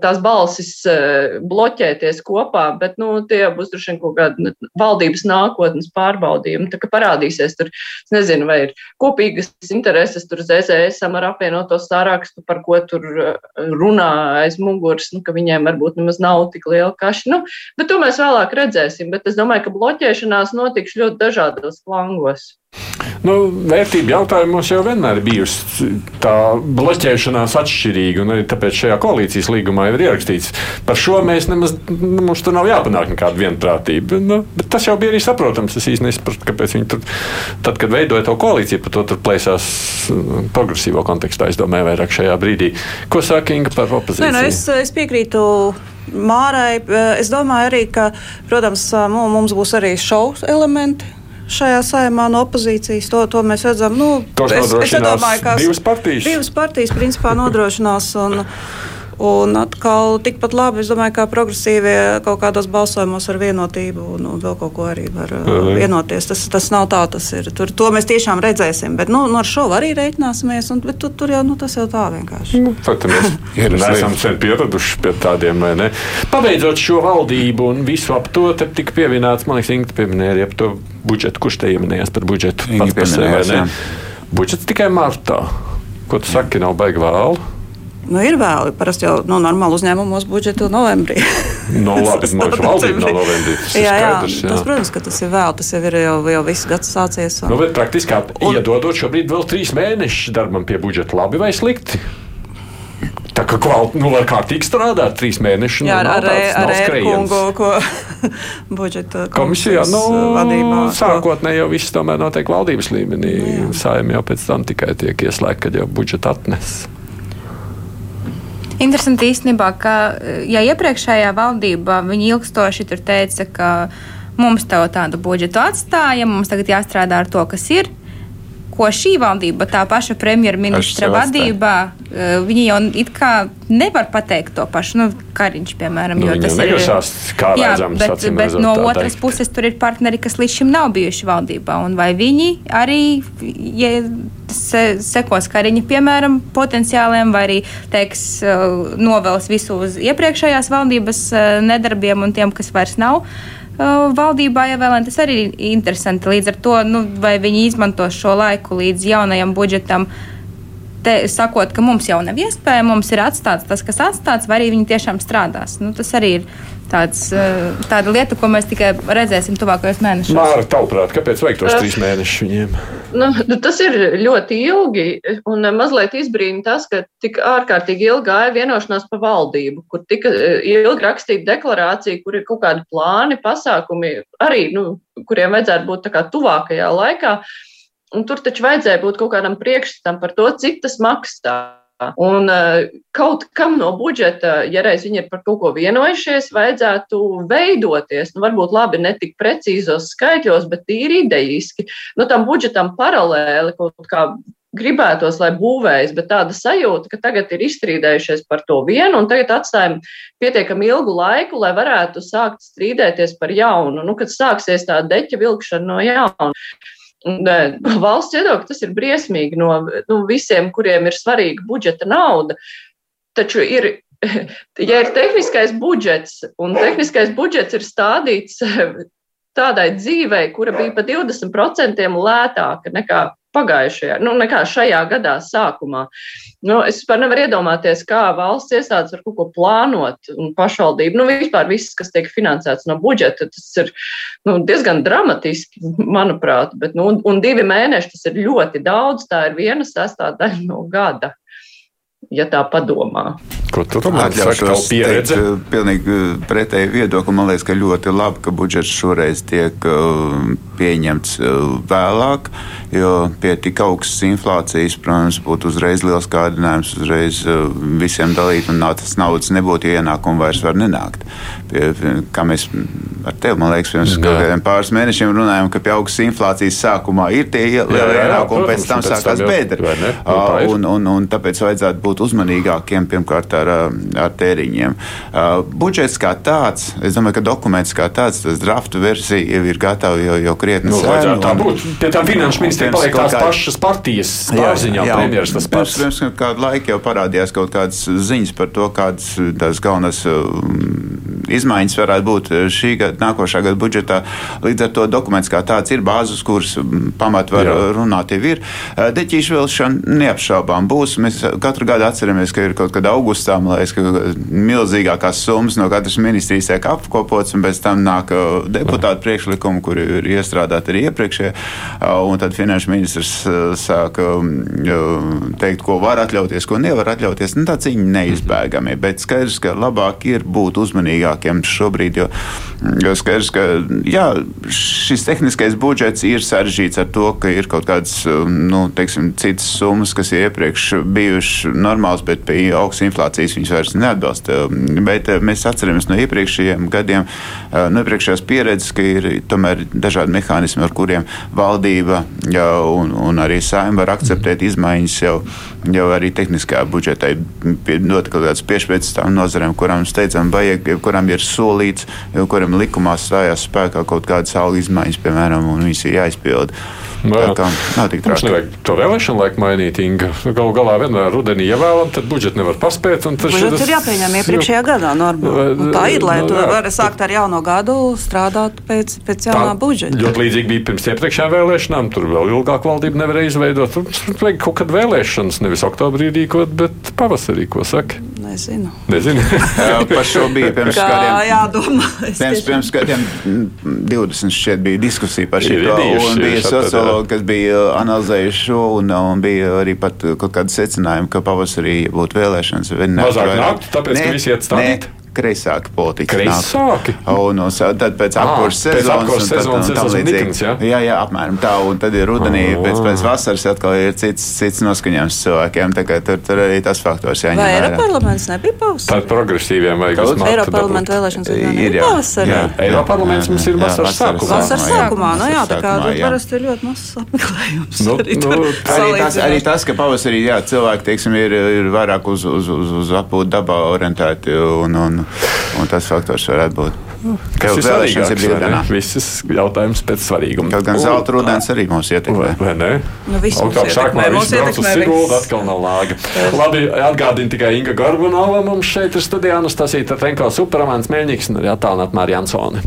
tās balsis eh, bloķēties kopā, bet nu, tie būs droši vien kaut kādi valdības nākotnes pārbaudījumi. Tā kā parādīsies tur, es nezinu, vai ir kopīgas intereses tur ZZSam ar apvienoto sārakstu, par ko tur eh, runā aiz muguras, nu, ka viņiem varbūt nemaz nav tik liela kaša. Nu, bet to mēs vēlāk redzēsim. Bet es domāju, ka bloķēšanās notiks ļoti dažādos flangos. Nu, vērtību jautājumos jau vienmēr ir bijusi tā bloķēšanās atšķirīga, un arī tāpēc šajā koalīcijas līgumā ir ierakstīts, par šo mēs nemaz, nu, mums tur nav jāpanāk nekāda vienprātība. Nu, bet tas jau bija arī saprotams. Es īstenībā nesaprotu, kāpēc viņi tur, tad, kad veidoja to koalīciju, par to tur plēsās mm, progresīvo kontekstā, es domāju, vairāk šajā brīdī. Ko saka Inga par opozīciju? Nē, nu, es, es piekrītu. Mārai, es domāju arī, ka, protams, mums būs arī šovs elementi šajā saimā no opozīcijas. To, to mēs redzam. Nu, es, es nodrošinās ka divas partijas. Divas partijas principā nodrošinās. Un, Un atkal tikpat labi, es domāju, ka progresīvie kaut kādos balsojumos ar vienotību un, un vēl kaut ko arī var uh, vienoties. Tas, tas nav tā, tas ir. Tur, to mēs tiešām redzēsim. Bet nu, nu, ar šo arī reiķināsimies. Un, bet tu, tur jau nu, tas jau tā vienkārši. Nu, Fakti, mēs neesam sen pieraduši pie tādiem. Ne? Pabeidzot šo valdību un visu ap to, te tika pieminēts, man liekas, Inga pieminēja arī par to budžetu. Kurš te ieminējās par budžetu? Pats par sevi, vai pieminējās, ne? Budžets tikai martā. Ko tu saki, nav baigi vēlu? Nu, ir vēl, parasti jau no normāla uzņēmumos budžetu novembrī. No labi, mūsu valdība nav novembrī. Tas jā, jā, skaidrs, jā. tas, protams, ka tas ir vēl. Tas jau ir jau, jau viss gads sācies. Un... Nu, bet praktiski iedodot šobrīd vēl trīs mēnešus darbam pie budžeta, labi vai slikti? Tā kā kvalitāte, nu, var kārtīgi strādāt, trīs mēnešus. Jā, nu, ar, tāds- ar, nav ar skrējiens. kungu, ko budžeta Komisijā nu, vadībā. ko- sākotnēji jau viss tomēr notiek valdības līmenī. Saimē jau pēc tam tikai tiek ieslēgta, kad jau budžeta atnes. Interesanti īstenībā, ka ja iepriekšējā valdība ilgstoši teica, ka mums tādu budžetu atstāja, mums tagad jāstrādā ar to, kas ir. Ko šī valdība, tā paša premjerministra vadībā, eh, viņi jau it kā nevar pateikt to pašu. Nu, Kariņš, piemēram, Nu, jo tas ir. negrasās, kā Jā, redzams, bet, bet no otras teikt. puses tur ir partneri, kas līdz šim nav bijuši valdībā. Un vai viņi arī ja se, sekos Kariņa, piemēram, potenciāliem, vai arī teiks, uh, novels visu uz iepriekšējās valdības uh, nedarbiem un tiem, kas vairs nav. uh, Valdībā ievēlēt, tas arī ir interesanti. Līdz ar to, nu, vai viņi izmanto šo laiku līdz jaunajam budžetam, te, sakot, ka mums jau nav iespēja, mums ir atstāts tas, kas atstāts, vai arī viņi tiešām strādās. Nu, tas arī ir tāds, uh, tāda lieta, ko mēs tikai redzēsim tuvākajos mēnešos. Māra, tavuprāt, kāpēc vajag tos trīs mēnešus viņiem? Nu, nu, tas ir ļoti ilgi, un mazliet izbrīna tas, ka tik ārkārtīgi ilgi gāja vienošanās par valdību, kur tika eh, ilgi rakstīta deklarācija, kur ir kaut kādi plāni, pasākumi, arī, nu, kuriem vajadzētu būt tā kā tuvākajā laikā. Un tur taču vajadzēja būt kaut kādam priekšstatam par to, cik tas maksā. Un uh, kaut kam no budžeta, ja reiz viņi ir par kaut ko vienojušies, vajadzētu veidoties. Nu, varbūt labi ne tik precīzos skaitļos, bet tīri idejiski. Nu, tam budžetam paralēli kaut kā gribētos, lai būvējas, bet tāda sajūta, ka tagad ir izstrīdējušies par to vienu, un tagad atstājam pietiekami ilgu laiku, lai varētu sākt strīdēties par jaunu. Nu, kad sāksies tā deķa vilkšana no jauna. Eh, Valsts viedokļa tas ir briesmīgi no nu, visiem, kuriem ir svarīga budžeta nauda. Taču ir, ja ir tehniskais budžets, un tehniskais budžets ir stādīts tādai dzīvei, kura bija pa 20% lētāka nekā pagājušajā, nu, nekā šajā gadā sākumā. Nu, es vispār nevaru iedomāties, kā valsts iestādes var kaut ko plānot un pašvaldību. Nu, vispār viss, kas tiek finansēts no budžeta, tas ir nu, diezgan dramatiski, manuprāt. Bet, nu, un divi mēneši tas ir ļoti daudz. Tā ir viena sastāvdaļa no gada. Ja tā padomā. Ko tu tavu Atļaušos pieredze. teikt, eh, pilnīgi eh, pretēji viedokli. Man liekas, ka ļoti labi, ka budžets šoreiz tiek uh, pieņemts uh, vēlāk, jo pie tik augstas inflācijas, protams, būtu uzreiz liels kārdinājums uzreiz uh, visiem dalīt, un tas naudas nebūtu, ja ienākumi vairs var nenākt. Pie, kā mēs ar tevi, man liekas, pirms kādiem pāris mēnešiem runājām, ka pie augstas inflācijas sākumā ir tie lielie ienākumi, pēc tam sākās vai ne? Nu, un, un, un tāpēc vajadzētu būt uzmanīgākiem pirmkārt ar, ar tēriņiem. Uh, budžets kā tāds, es domāju, ka dokuments kā tāds, tas draftu versija jau ir gatava jau, jau krietni Nu, vajadzētu tā un- būt. Pie tam finanšu ministrija pirms paliek tās kā- pašas partijas pārziņā. Premjeras tas pirms, pats. pirms kādu laiku jau parādījās kaut kādas ziņas par to, kādas tās galvenās um, izmaiņas varētu būt šī gada, nākošā gada budžetā. Līdz ar to dokuments kā tāds ir bāzes, kuras pamat var Jā. runāt jau ir. Deķīšu vilšana neapšaubām būs. Mēs katru gadu atceramies, ka ir kaut kad augustā, liekas, ka milzīgākās summas no katras ministrijas tiek apkopots, un pēc tam nāk deputātu priekšlikumi, kuri ir iestrādāti arī iepriekšējā. Uh, Un tad finanšu ministrs sāk teikt, ko var atļauties, ko nevar atļauties. Nu, tā cīņa neizbēgami, bet skaidrs, ka labāk ir būt uzmanīgāk vecākiem šobrīd. Jo, jo skaidrs, ka jā, šis tehniskais budžets ir sarežģīts ar to, ka ir kaut kādas nu, teiksim, citas summas, kas iepriekš bijušas normālas, bet pie augstas inflācijas viņas vairs neatbalsta. Bet mēs atceramies no iepriekšējiem gadiem, no iepriekšējās pieredzes, ka ir tomēr dažādi mehānismi, ar kuriem valdība un, un arī saima var akceptēt izmaiņas jau, jau arī tehniskajā budžetā. Dot kaut kādas piešķirtas tām nozarēm, kurām steidzam vajag, kurām ir solīts, kurām likumā stājās spēkā kaut kādas algu izmaiņas, piemēram, un viņas ir jāizpilda. No, tā nav tik Mums traki. nevajag to vēlēšanu laiku mainīt, Inga. Galu galā vienmēr rudenī ievēlam, tad budžetu nevar paspēt. Budžets šitas- ir jāpieņem iepriekšējā gadā. normāli. Un Tā ir, lai Nu, tu jā. vari sākt ar jauno gadu, strādāt pēc, pēc jaunā budžeta. Ļoti līdzīgi bija pirms iepriekšējām vēlēšanām. Tur vēl ilgāk valdība nevarēja izveidot. Tur vajag kaut kad vēlēšanas, nevis oktobrī rīkot, bet pavasarī, ko saka. Nezinu. Nezinu. Jā, Par šo bija pirms Kā kādiem. jādomā? Es Pirms, pirms gadiem, mm, 20 šķiet, bija diskusija par šo bijuši un bija šādi, sociologi, kas bija analizējuši šo, un, un bija arī pat kaut kādi secinājumi, ka pavasarī būtu vēlēšanas. Mazāk nāktu, tāpēc, ka Nē, visi iet stādīt? Kreisāki politiķi. Kreisāki? Un, un sa- tad pēc apkurses pēc sezonas. un tad- sezonas un es esmu līdzīgi. nikns, jā? jā, apmēram tā. Un tad ir rudenī, Ā. pēc, pēc vasaras atkal ir cits, cits noskaņojums cilvēkiem. Tā kā tur, tur arī tas faktors jāņem Vai vērā. Eiropas parlaments nebija pavasarī? Tad progresīviem vajag Kaut- uz matu Eiropas dabūt. parlamenta vēlēšanas Ir, ir jā. pavasarī. Jā. Eiropas parlaments mums ir vasaras sākumā. Vasaras sākumā, nu jā, tā kā tur parasti ir ļoti mazs apmeklējums. Nu, arī nu, tas, arī salīdzinot. tas, ka pavasarī jā, cilvēki teiksim, ir, ir vairāk uz, uz, uz, uz atpūtu dabā orientēti, un, un, un tas faktors varētu būt. Kas ir ir svarīgāks? brīvdienā. Visas jautājums pēc svarīguma. Kaut gan zelta rudens arī Vai, ietekmē. vai ne? Nu, ietekmē, sākumā viss brauc uz ietekmē Siguldu, atkal nav lāga. Labi, atgādina tikai Inga Garbunova mums šeit ir studijā, Anastasija Tatrenko, Supermans Mēļņiks un arī attālināt Mārija Ansone.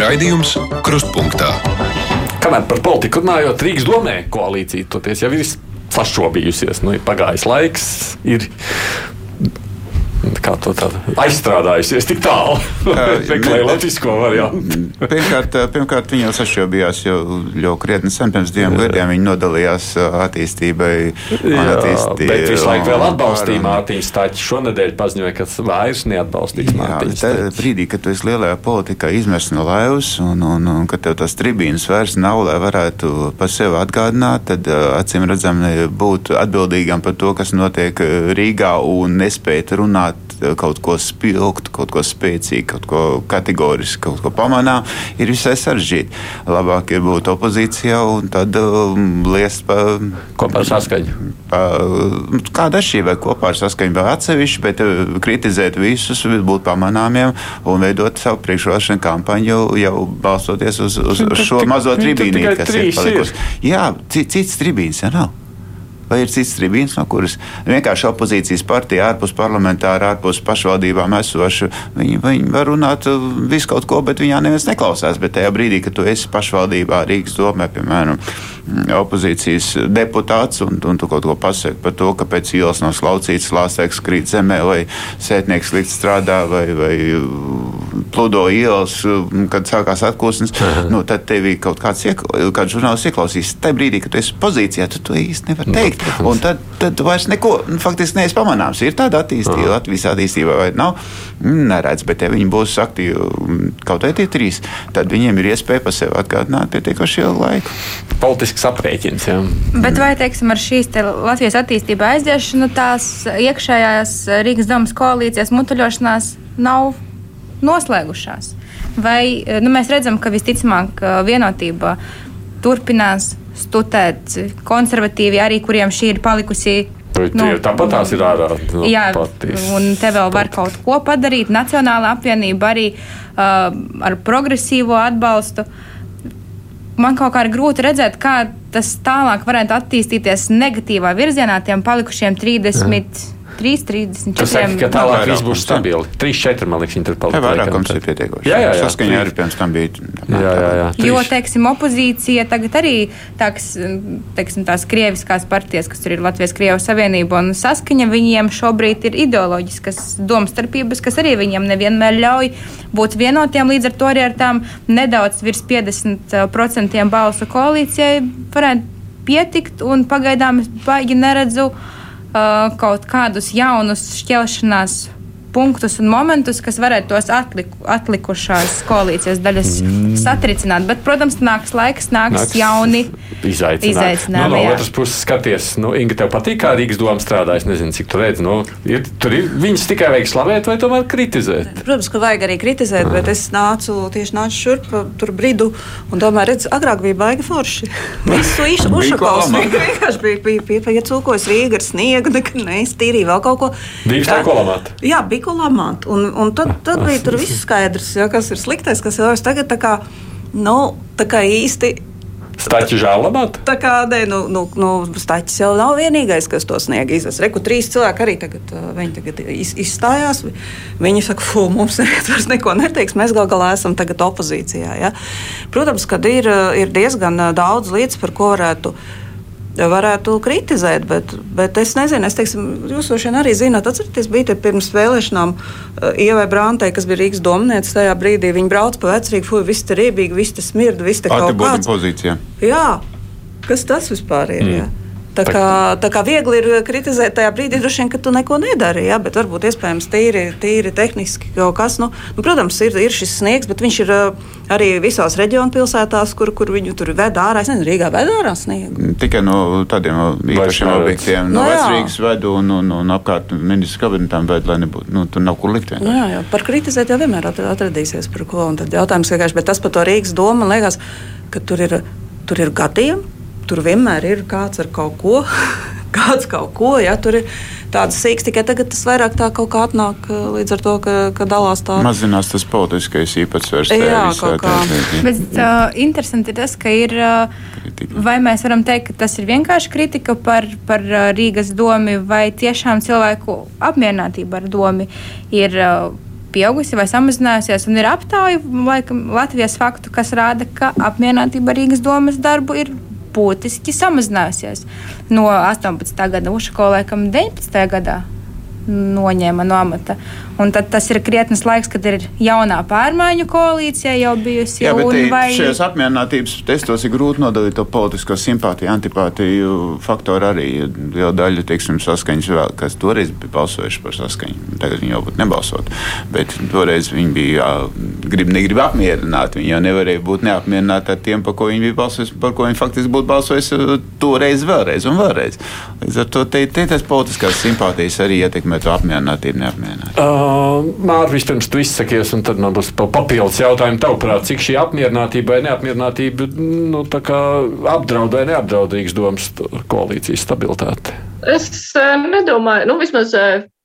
Raidījums Krustpunktā. Kamēr par politiku runājot, Rīgas domē koalīcija toties jau ir sašķobījusies. Nu, ir pagājis laiks, ir kā to tādu aizstrādājusies tik tālu. Meklēju latvisko variantu. Pirmkārt, pirmkārt, viņi jau sašķobījās jau, jau krietni sen, pirms diviem gadiem. Viņi nodalījās attīstībai. Jā, attīstī- bet visu laiku vēl atbalstīja Mārtiņš Stāčs. Šonadēļ paziņoja, ka vairs neatbalstīs tā Stāčs. brīdī, kad tu esi lielajā politikā izmests no laivas, un, un, un kad tev tās tribīnas vairs nav, lai varētu par sevi atgādināt, tad acīm redzam, būt atbildīgam par to, kas notiek Rīgā un nespēt runāt uh, kaut ko spilgtu, kaut ko spēcīgu, kaut ko kategorisku, kaut ko pamanām, ir visai sarežģīti. Labāk ir būt opozīcijā un tad um, liest pa. Kopā ar saskaņu. Pa, kāda atšķirība kopā ar saskaņu vai atsevišķi, bet uh, kritizēt visus, būt pamanāmiem un veidot savu priekšrošanu kampaņu jau balstoties uz, uz, uz šo mazo tribīnu, kas ir palikusi. Jā, ci- cits tribīns jau nav. Vai ir cits tribīns, no kuras vienkārši opozīcijas partija, ārpus parlamentāra, ārpus pašvaldībām esoša, viņi, viņi var runāt uh, visu kaut ko, bet viņā neviens neklausās. Bet tajā brīdī, kad tu esi pašvaldībā, Rīgas domē, piemēram, mm, opozīcijas deputāts, un, un tu kaut ko pasaki par to, ka pēc ielas nav slaucīts, lāstēks krīt zemē, vai sētnieks slikti strādā, vai, vai pludo ielas, uh, kad sākās atkūsnes, nu, tad tev kaut kāds, kāds žurnālists ieklausīs. Tajā brīdī, kad tu esi pozīcijā, tu to īsti nevari teikt. Un tad, tad vairs neko, nu, faktiski neesi pamanāms. Ir tāda attīstība, Latvijas attīstība vai nav. Mm, Neredz, bet ja viņi būs aktīvi mm, kaut vai tie trīs, tad viņiem ir iespēja par sevi atgādināt pietiekoši ilgu laiku. Politisks aprēķins. Jā. Bet vai teiksim, ar šīs te Latvijas attīstībā aiziešanu tās iekšējās Rīgas domas koalīcijas mutuļošanās nav noslēgušās? Vai nu, mēs redzam, ka visticamāk eh, vienotība turpinās stutēt konservatīvi, arī kuriem šī ir palikusi Nu, Tāpat tās ir ārā. No Jā, partijas. un te vēl var kaut ko padarīt. Nacionāla apvienība arī uh, ar progresīvo atbalstu. Man kaut kā ir grūti redzēt, kā tas tālāk varētu attīstīties negatīvā virzienā tiem palikušiem 30. 3, 34. Tas saka, ka tālāk viss būs stabili. 3, 4, man liekas, viņi tur Jā, palika. vairākums ir pietiekoši. Jā, jā, jā. Saskaņā arī pirms tam bija. Jā, jā, jā. Jo, Trīs. teiksim, opozīcija tagad arī tāks, teiksim, tās krieviskās partijas, kas tur ir Latvijas Krievijas Savienība un saskaņa, viņiem šobrīd ir ideoloģiskas domstarpības, kas arī viņiem nevienmēr ļauj būt vienotiem. Līdz ar to arī ar tām nedaudz virs 50% balsu koalīcijai varētu pietikt, un pagaidām es baigi neredzu uh, kaut kādus jaunus šķelšanās punktus un momentus, kas varētu tos atliku, atlikušās koalīcijas daļas mm. satricināt. Bet, protams, nāks laiks, nāks, nāks jauni izaicinājumi. izaicinājumi nu, no otras puses, skaties, nu, Inga, tev patīk, kā Rīgas doma strādā. Es nezinu, cik tu redzi. Nu, ir, tur ir viņas tikai vajag slavēt vai tomēr kritizēt. Protams, ka vajag arī kritizēt, mm. bet es nācu tieši nācu šurp tur bridu un domāju, redz, agrāk bija baigi forši. Visu īšu ušakos. Vienkārši bija, cūkojis Rīga ar sniegu, nekad neiztīrīja vēl kaut ko. Divas tā kolamāta. Jā, bija rīku lamāt. Un, un tad, tad bija tur viss skaidrs, ja, kas ir sliktais, kas ir labs. Tagad tā kā, nu, tā kā īsti. Staķis žēl labāk? Tā kā nē, nu, nu, nu, Staķis jau nav vienīgais, kas to sniega izsaka. Reku trīs cilvēki arī tagad, viņi tagad iz, izstājās. Viņi saka, fu, mums vairs neko neteiks, mēs gal galā esam tagad opozīcijā. Ja? Protams, ka ir, ir diezgan daudz lietas, par ko varētu varētu kritizēt, bet, bet es nezinu, es teiksim, jūs droši vien arī zināt, atcerieties, bija pirms vēlēšanām uh, Ievai Brāntei, kas bija Rīgas domniece tajā brīdī. Viņa brauc pa vecrīgu, fuj, viss te riebīgi, viss te smirda, viss te kaut kāds. Pozīcija. Jā, kas tas vispār ir? Mm. Jā? Tā kā, tā kā viegli ir kritizēt tajā brīdī, droši vien, ka tu neko nedari. Ja? Bet varbūt iespējams tīri, tīri tehniski kaut kas. Nu, nu, protams, ir, ir šis sniegs, bet viņš ir arī visās reģionu pilsētās, kur, kur viņu tur ved ārā. Es nezinu, Rīgā ved ārā sniegu. Tikai no tādiem īpašiem objektiem. No, no vecrīgas vedu un, un, un apkārt ministrs kabinetam ved, lai nebūtu. Nu, tur nav kur likt. Nu, jā, jā, par kritizēt jau vienmēr atradīsies par ko. Un tad jautājums vienkārši, bet tas par to Rīgas domu man liekas, ka tur ir, tur ir gadījumi tur vienmēr ir kāds ar kaut ko. Kāds kaut ko, ja tur ir tāds sīks, tikai tagad tas vairāk tā kaut kā atnāk eh, līdz ar to, ka, ka dalās tā. Mazinās tas politiskais īpatsvars. Jā, kaut kā. Bet uh, interesanti ir tas, ka ir, uh, vai mēs varam teikt, ka tas ir vienkārši kritika par, par uh, Rīgas domu, vai tiešām cilvēku apmierinātība ar domu ir. Uh, pieaugusi vai samazinājusies, un ir aptauja laikam, Latvijas faktu, kas rāda, ka apmierinātība ar Rīgas domas darbu ir būtiski samazinājusies. No 18. gada Ušako laikam 19. gadā noņēma no amata. Un tad tas ir krietnes laiks, kad ir jaunā pārmaiņu koalīcija jau bijusi. Jā, bet vai... šajos apmierinātības testos ir grūti nodalīt to politisko simpātiju, antipātiju faktoru arī. Liela daļa, teiksim, saskaņas vēl, kas toreiz bija balsojuši par saskaņu. Tagad viņi jau būtu nebalsot. Bet toreiz viņi bija grib, negrib apmierināt. Viņi jau nevarēja būt neapmierināti ar tiem, par ko viņi bija balsojuši, par ko viņi faktiski būtu balsojuši toreiz, vēlreiz un vēlreiz. Līdz ar to te, te tas politiskās simpātijas arī ietekmē to apmierinātību, neapmierinātību. Uh. Mārcis, vispirms tu izsakies, un tad man būs papildus jautājumi. Tavuprāt, cik šī apmierinātība vai neapmierinātība nu, apdraud vai neapdraud Rīgas domas koalīcijas stabilitāti? Es nedomāju, nu, vismaz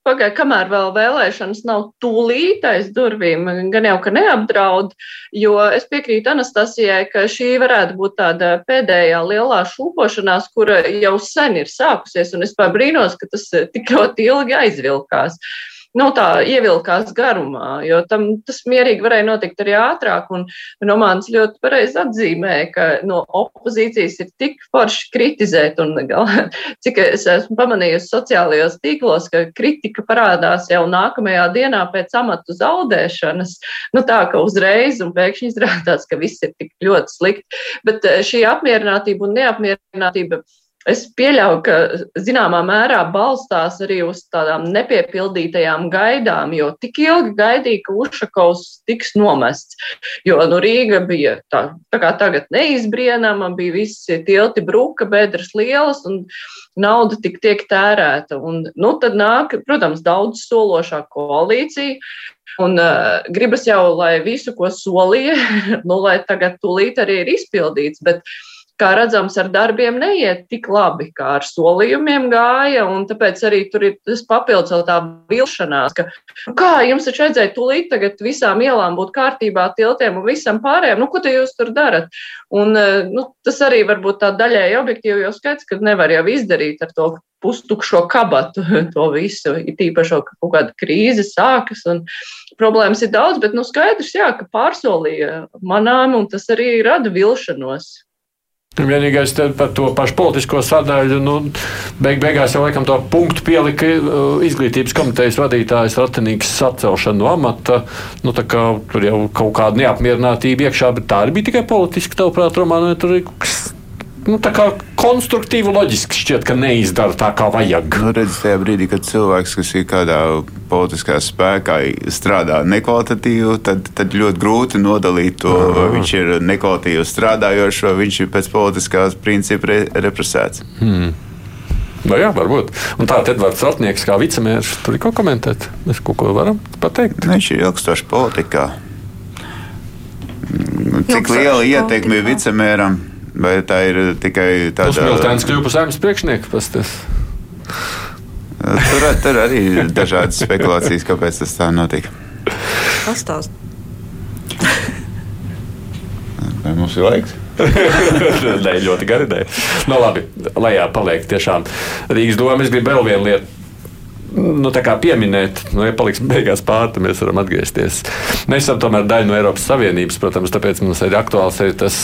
Pagaidā, kamēr vēl vēlēšanas nav tūlīt aiz durvīm, gan jau ka neapdraud, jo es piekrītu Anastasijai, ka šī varētu būt tāda pēdējā lielā šūpošanās, kura jau sen ir sākusies, un es brīnos, ka tas tik ļoti ilgi aizvilkās. Uh, nu, tā ievilkās garumā, jo tam tas mierīgi varēja notikt arī ātrāk. Un Romāns ļoti pareizi atzīmē, ka no opozīcijas ir tik forši kritizēt, un gal, cik es esmu pamanījusi sociālajos tīklos, ka kritika parādās jau nākamajā dienā pēc amatu zaudēšanas. Nu, tā ka uzreiz un pēkšņi izrādās, ka viss ir tik ļoti slikti. Bet eh, šī apmierinātība un neapmierinātība Es pieļauju, ka zināmā mērā balstās arī uz tādām nepiepildītajām gaidām, jo tik ilgi gaidīja, ka Ušakovs tiks nomests. Jo nu, Rīga bija tā, tā kā tagad neizbrienama, bija visi tilti bruka, bedres lielas un nauda tik tiek tērēta. Un, nu, tad nāk, protams, daudz sološā koalīcija. Un uh, gribas jau, lai visu, ko solīja, nu, lai tagad tūlīt arī ir izpildīts. Bet, uh, kā redzams, ar darbiem neiet tik labi, kā ar solījumiem gāja, tāpēc arī tur ir tas papildus vēl tā vilšanās, ka, nu kā jums taču redzēja, tūlīt tagad visām ielām būt kārtībā, tiltiem un visam pārējiem, nu, ko te jūs tur darat? Un, eh, nu, tas arī varbūt tā daļēji objektīvi jau skaits, ka nevar jau izdarīt ar to pustukšo kabatu to visu, ir tīpaši, ka kaut kāda krīze sākas un problēmas ir daudz, bet, nu, skaidrs, jā, ka pārsolīja manām, un tas arī rada vilšanos. Vienīgais par to pašu politisko sadaļu, nu, beig beigās jau laikam to punktu pielika uh, izglītības komitejas vadītājs Ratinīgs atcelšana no amata. Nu, kā, tur jau kaut kāda neapmierinātība iekšā, bet tā arī bija tikai politiski, tavuprāt, Romāna, vai tur ir nu, konstruktīvi, loģiski šķiet, ka neizdara tā, kā vajag. Nu, redz, tajā brīdī, kad cilvēks, kas ir kādā politiskā spēkā, strādā nekvalitatīvi, tad, tad ļoti grūti nodalīt to, -huh. vai viņš ir nekvalitatīvi strādājošs, vai viņš ir pēc politiskās principa re represēts. Hmm. Nu, jā, varbūt. Un tā Edvards Zeltnieks, kā vicemērs, tur ir ko komentēt. Mēs kaut ko varam pateikt. Viņš ir ilgstoši politikā. Cik liela ietekme ir vicemēram? Vai tā ir tikai tāda? Tas Miltēns kļuva par saimnes priekšnieku. Pasties. Tur, tur arī ir dažādas spekulācijas, kāpēc tas tā notika. Pastāst. Vai mums ir laiks? Nē, ļoti gari. Nu, labi, lejā paliek tiešām Rīgas doma. Es gribu vēl vienu lietu nu, pieminēt, nu, ja paliks beigās pāri, mēs varam atgriezties. Mēs esam tomēr daļa no Eiropas Savienības, protams, tāpēc mums ir aktuāls arī tas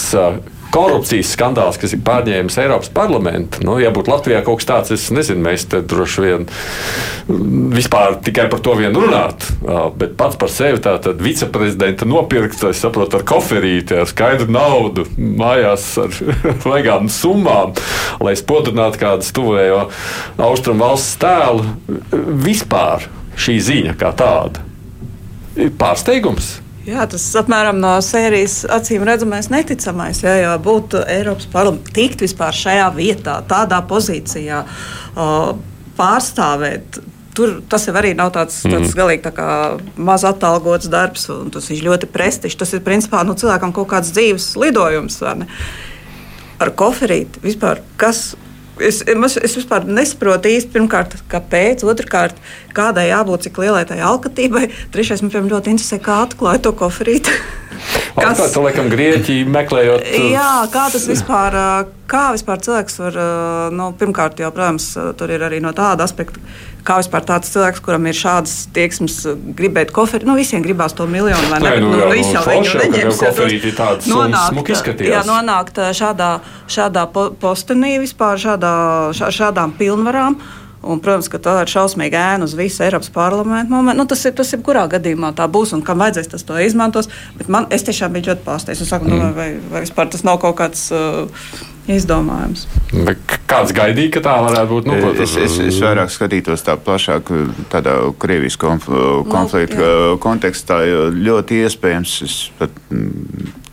korupcijas skandāls, kas ir pārņēmis Eiropas parlamentu. Nu, ja būtu Latvijā kaut kas tāds, es nezinu, mēs te droši vien vispār tikai par to vien runātu. Bet pats par sevi tātad viceprezidenta nopirkt, es saprotu, ar koferīti, ar skaidru naudu, mājās ar vajagām summām, lai spodrinātu kādu stuvējo austrumu valsts tēlu. Vispār šī ziņa kā tāda ir pārsteigums. Jā, tas apmēram no sērijas acīm redzamais, neticamais. Jā, jā būt Eiropas parlamentā, tikt vispār šajā vietā, tādā pozīcijā, uh, pārstāvēt. Tur tas jau arī nav tāds, tāds mm. galīgi tā maz atalgots darbs, un tas ir ļoti prestižs. Tas ir principā nu, cilvēkam kaut kāds dzīves lidojums. Ar koferīti vispār kas es, es, es vispār nesaprotu īsti, pirmkārt, kāpēc, otrkārt, kādai jābūt, cik lielai tai alkatībai. Trešais man ļoti interesē, kā atklāja to koferīti. Kas tā, laikam Grieķija meklējot? Jā, kā tas vispār, kā vispār cilvēks var, nu, pirmkārt, jau, protams, tur ir arī no tāda aspekta kā vispār tāds cilvēks, kuram ir šādas tieksmes, gribēt koferi. Nu, visiem gribās to miljonu vai ne? Nē, nu, nu, nu, viņš jau viņu neņems. Nonākt, jā, nonākt šādā, šādā postenī vispār, šādā, šādām pilnvarām. Un, protams, ka tā ir šausmīga ēna uz visu Eiropas parlamentu momentu. Nu, tas ir tas, kurā gadījumā tā būs un kam vajadzēs tas to izmantos. Bet man, es tiešām biju ļoti pārsteigts. Es saku, nu, mm. nu, vai, vai vispār tas nav kaut kāds. Uh, izdomājums. Kāds gaidīja, ka tā varētu būt? Nu, es, es, es vairāk skatītos tā plašāk, tādā Krievijas konf konflikta no, kontekstā. Ļoti iespējams, es pat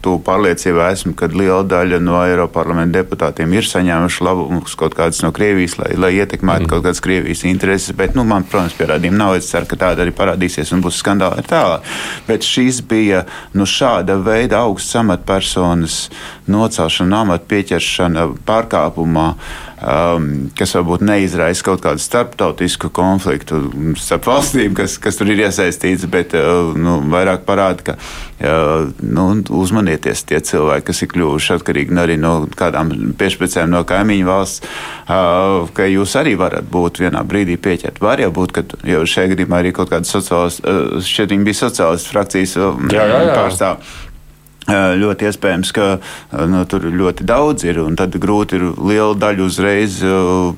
tuvu pārliecībā esmu, ka liela daļa no Eiropas parlamenta deputātiem ir saņēmuši labumus kaut kādas no Krievijas, lai, lai ietekmētu mm. kaut kādas Krievijas intereses. Bet, nu, man, protams, pierādījumi nav. Es ceru, ka tāda arī parādīsies un būs skandāli tālāk. Bet šis bija nu, šāda veida augsts amatpersonas nocelšana, amata pieķeršana pārkāpumā um, kas varbūt neizraisa kaut kādu starptautisku konfliktu starp valstīm, kas, kas tur ir iesaistīts, bet uh, nu, vairāk parāda, ka uh, nu, uzmanieties tie cilvēki, kas ir kļuvuši atkarīgi arī no kādām piešpēcēm no kaimiņu valsts, uh, ka jūs arī varat būt vienā brīdī pieķert. Var jau būt, ka jau šajā gadījumā arī kaut kāda sociālistu, uh, šķiet, viņi bija sociālistu frakcijas pārstāvji Ļoti iespējams, ka nu, tur ļoti daudz ir, un tad grūti ir lielu daļu uzreiz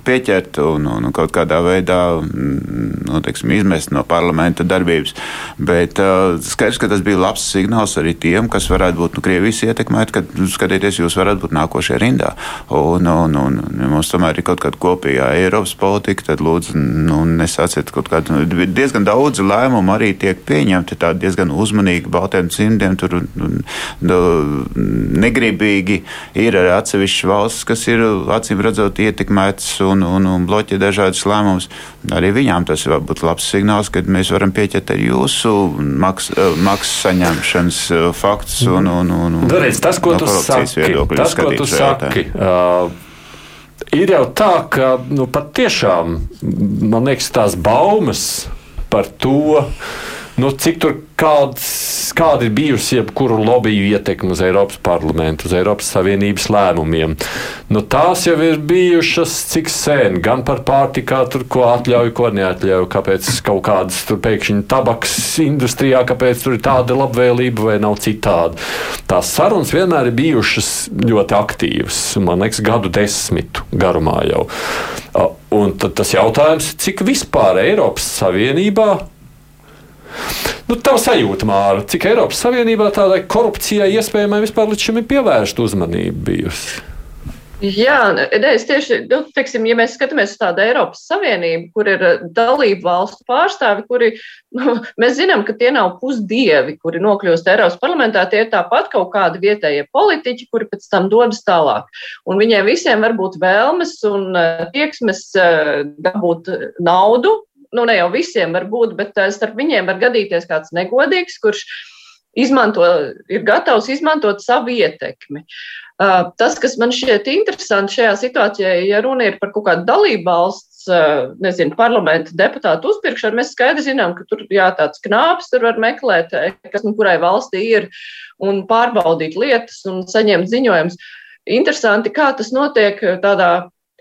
pieķert un, un kaut kādā veidā mm, nu, teiksim, izmest no parlamenta darbības. Bet skaidrs, ka tas bija labs signāls arī tiem, kas varētu būt nu, Krievijas ietekmēti, kad skatieties, jūs varat būt nākošajā rindā. Un, un, un, ja mums tomēr ir kaut kāda kopīgā Eiropas politika, tad lūdzu nu, nesāciet kaut kādu. Nu, diezgan daudz lēmumu arī tiek pieņemti tādi diezgan uzmanīgi, baltiem cimdiem. Tur, un, negribīgi ir arī atsevišķas valsts, kas ir acīm redzot ietekmētas un, un, un bloķē dažādas lēmumus. Arī viņām tas var būt labs signāls, ka mēs varam pieķert arī jūsu maks, eh, maksas saņemšanas eh, faktus un, un, un, un Darīts, tas, ko no tu saki, tas, ko tu saki. Uh, ir jau tā, ka nu, patiešām man liekas tās baumas par to, nu, cik tur kāds, kāda ir bijusi jebkuru lobiju ietekme uz Eiropas parlamentu, uz Eiropas Savienības lēmumiem. Nu, tās jau ir bijušas cik sen, gan par pārtikā, tur, ko atļauj, ko neatļauj, kāpēc kaut kādas tur pēkšņi tabaks industrijā, kāpēc tur ir tāda labvēlība vai nav citāda. Tās sarunas vienmēr ir bijušas ļoti aktīvas, man liekas, gadu desmitu garumā jau. Un tad tas jautājums, cik vispār Eiropas Savienībā Nu, tā sajūta, Māra, cik Eiropas Savienībā tādai korupcijai iespējamai vispār līdz šim ir pievērsta uzmanība bijusi? Jā, ne, es tieši, nu, teiksim, ja mēs skatāmies uz tādu Eiropas Savienību, kur ir eh, dalību valstu pārstāvi, kuri, nu, mēs zinām, ka tie nav pusdievi, kuri nokļūst Eiropas parlamentā, tie ir tāpat kaut kādi vietējie politiķi, kuri pēc tam dodas tālāk. Un viņiem visiem var būt vēlmes un eh, tieksmes eh, dabūt naudu, nu ne jau visiem var būt, bet starp viņiem var gadīties kāds negodīgs, kurš izmanto, ir gatavs izmantot savu ietekmi. Uh, tas, kas man šķiet interesanti šajā situācijā, ja runa ir par kaut kādu dalību valsts, uh, nezinu, parlamenta deputātu uzpirkšanu, mēs skaidri zinām, ka tur jā, tāds knāps tur var meklēt, eh, kas nu kurai valstī ir, un pārbaudīt lietas un saņemt ziņojumus. Interesanti, kā tas notiek tādā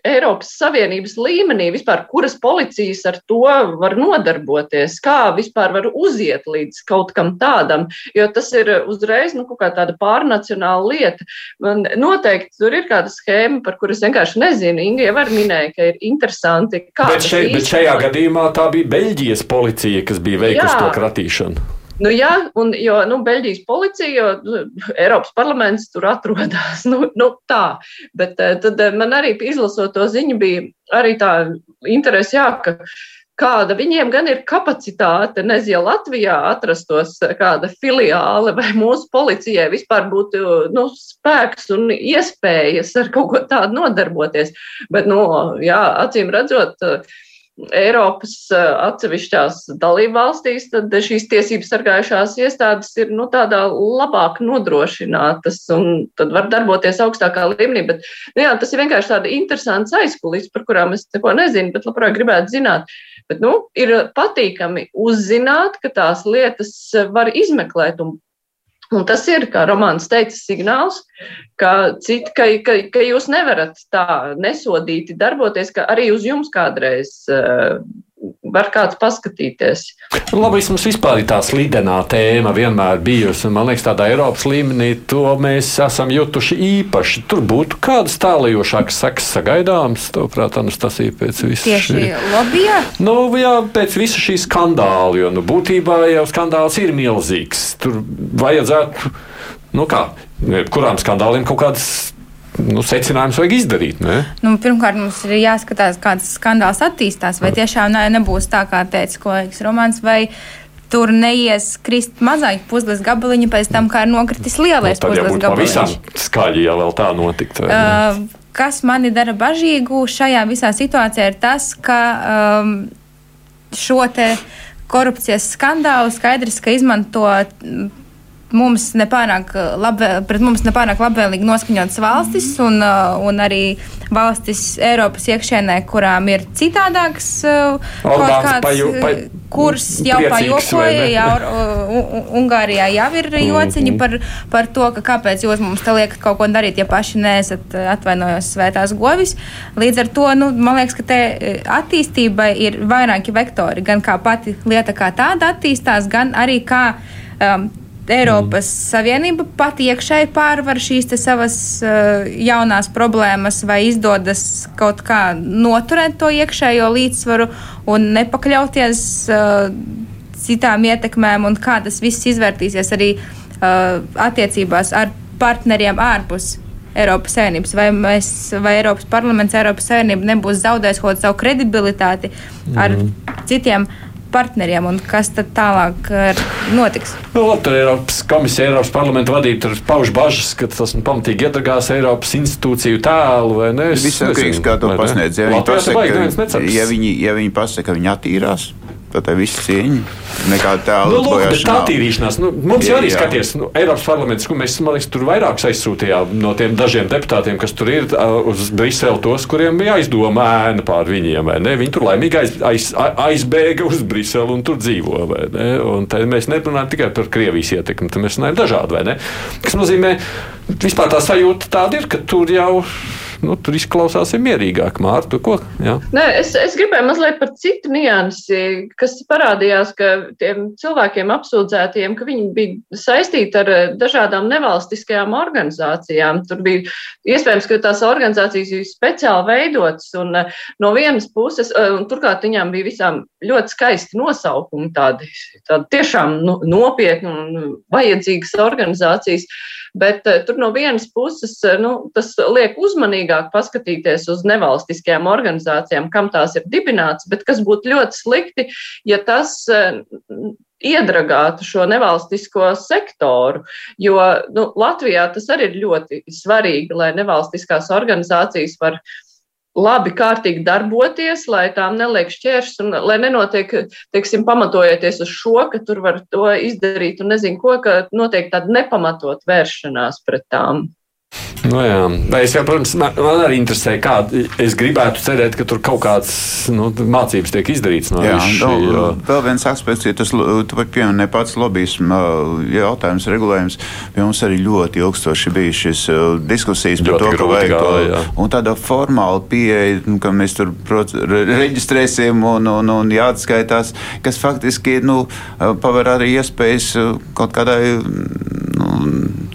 Eiropas Savienības līmenī vispār, kuras policijas ar to var nodarboties, kā vispār var uziet līdz kaut kam tādam, jo tas ir uzreiz nu, kaut kā tāda pārnacionāla lieta. Man noteikti tur ir kāda schēma, par kuras vienkārši nezinu. Inga jau var minēja, ka ir interesanti. Bet, šeit, bet šajā gadījumā tā bija Beļģijas policija, kas bija veikusi to kratīšanu. Nu, jā, un, jo nu, Beļģijas policija, jo nu, Eiropas parlaments tur atrodas. Nu, nu, tā. Bet eh, tad eh, man arī izlasot to ziņu, bija arī tā interese, jā, ka kāda viņiem gan ir kapacitāte, nezinu, ja Latvijā atrastos kāda filiāle vai mūsu policijai vispār būtu nu, spēks un iespējas ar kaut ko tādu nodarboties. Bet, nu, jā, acīm redzot, uh, Eiropas eh, atsevišķās dalībvalstīs, tad šīs tiesības sargājušās iestādes ir nu, tādā labāk nodrošinātas un tad var darboties augstākā līmenī. Bet, nu, jā, tas ir vienkārši tāda interesants aizkulis, par kurām es neko nezinu, bet labprāt gribētu zināt. Bet, nu, ir patīkami uzzināt, ka tās lietas var izmeklēt un Un tas ir, kā Romanis teica, signāls, ka, cit, ka, ka, ka jūs nevarat tā nesodīti darboties, ka arī uz jums kādreiz uh, var kāds paskatīties. Lobisms vispār ir tā slidenā tēma vienmēr bijusi. Man liekas, tādā Eiropas līmenī to mēs esam jutuši īpaši. Tur būtu kādas tālajošākas sekas sagaidāmas, tavuprāt, Anastasija, pēc visu Tieši šī. lobbyā? Nu, jā, pēc visu šī skandāla, jo nu, būtībā jau skandāls ir milzīgs. Tur vajadzētu, nu kā, kurām skandāliem kaut kādas nu, secinājumus vajag izdarīt. Ne? Nu, pirmkārt, mums ir jāskatās, kāds skandāls attīstās. Vai tiešām ne, nebūs tā, kā teica kolēģis Romans, vai tur neies krist mazāk puzles gabaliņi pēc tam, kā ir nokritis lielais nu, puzles gabaliņš. Pavisam skaļi, ja vēl tā notiktu. Uh, kas mani dara bažīgu šajā visā situācijā, ir tas, ka um, šo te korupcijas skandālu skaidrs, ka izmanto mums nepārāk labvē, pret mums nepārāk labvēlīgi noskaņotas valstis un, uh, un arī valstis Eiropas iekšienē, kurām ir citādāks uh, kaut kāds paju, pa, kurs jau pajokoja, jau Ungārijā jau ir jociņi par, par to, ka kāpēc jūs mums te liekat kaut ko darīt, ja paši neesat atvainojos svētās govis. Līdz ar to, nu, man liekas, ka te attīstībai ir vairāki vektori, gan kā pati lieta kā tāda attīstās, gan arī kā um, Eiropas mm. Savienība pati iekšēji pārvar šīs savas uh, jaunās problēmas, vai izdodas kaut kā noturēt to iekšējo līdzsvaru un nepakļauties uh, citām ietekmēm, un kā tas viss izvērtīsies arī uh, attiecībās ar partneriem ārpus Eiropas Savienības, vai, mēs, vai Eiropas parlaments, Eiropas Savienība nebūs zaudējis kaut savu kredibilitāti ar mm. citiem partneriem un kas tad tālāk eh, notiks? Nu, labi, tur Eiropas komisija, Eiropas parlamenta vadība pauž bažas, ka tas pamatīgi iedragās Eiropas institūciju tēlu vai ne. Viss atkarīgs, kā to pasniedz. Ja viņi pasaka, ja viņi, ja viņi pasaka, ka viņi attīrās, tad tā viss cieņa. Nekāda tāda nu, lūk, tā attīrīšanās. Nu, mums jā, arī skaties, nu, Eiropas parlaments, kur mēs, liekas, tur vairākus aizsūtījām no tiem dažiem deputātiem, kas tur ir uz Briseli, tos, kuriem jāizdomā ēna pār viņiem. Viņi tur laimīgi aiz, aiz, aizbēga uz Briseli un tur dzīvo. Un mēs nerunājam tikai par Krievijas ietekmi, mēs runājam dažādi? Kas nozīmē, vispār tā sajūta tāda ir, ka tur jau ir nu, tur izklausās mierīgāk. Mārtu, ko? Jā. Nē, es, es gribēju mazliet par citu niansi, kas parādījās, ka tiem cilvēkiem apsūdzētiem, ka viņi bija saistīti ar eh, dažādām nevalstiskajām organizācijām. Tur bija iespējams, ka tās organizācijas bija speciāli veidotas, un eh, no vienas puses, eh, un turklāt viņām bija visām ļoti skaisti nosaukumi, tādi, tādi tiešām nopietni un vajadzīgas organizācijas. Bet tur no vienas puses nu, tas liek uzmanīgāk paskatīties uz nevalstiskajām organizācijām, kam tās ir dibināts, bet kas būtu ļoti slikti, ja tas iedragātu šo nevalstisko sektoru. Jo nu, Latvijā tas arī ir ļoti svarīgi, lai nevalstiskās organizācijas var labi, kārtīgi darboties, lai tām neliek šķēršļus un lai nenotiek, teiksim, pamatojoties uz šo, ka tur var to izdarīt un nezinu ko, ka notiek tāda nepamatot vēršanās pret tām. Nu, jā. es jau, protams, man, man arī interesē, kā es gribētu cerēt, ka tur kaut kādas nu, mācības tiek izdarītas no jā, šī. No, jo... Vēl viens aspekts, ja tas pieminē pats lobbyisma jautājums, regulējums. Pie mums arī ļoti ilgstoši bija šis diskusijas par to, ka vajag to. Un tāda formāla pieeja, nu, ka mēs tur prot, reģistrēsim un, un, un jāatskaitās, kas faktiski nu, paver arī iespējas kaut kādai.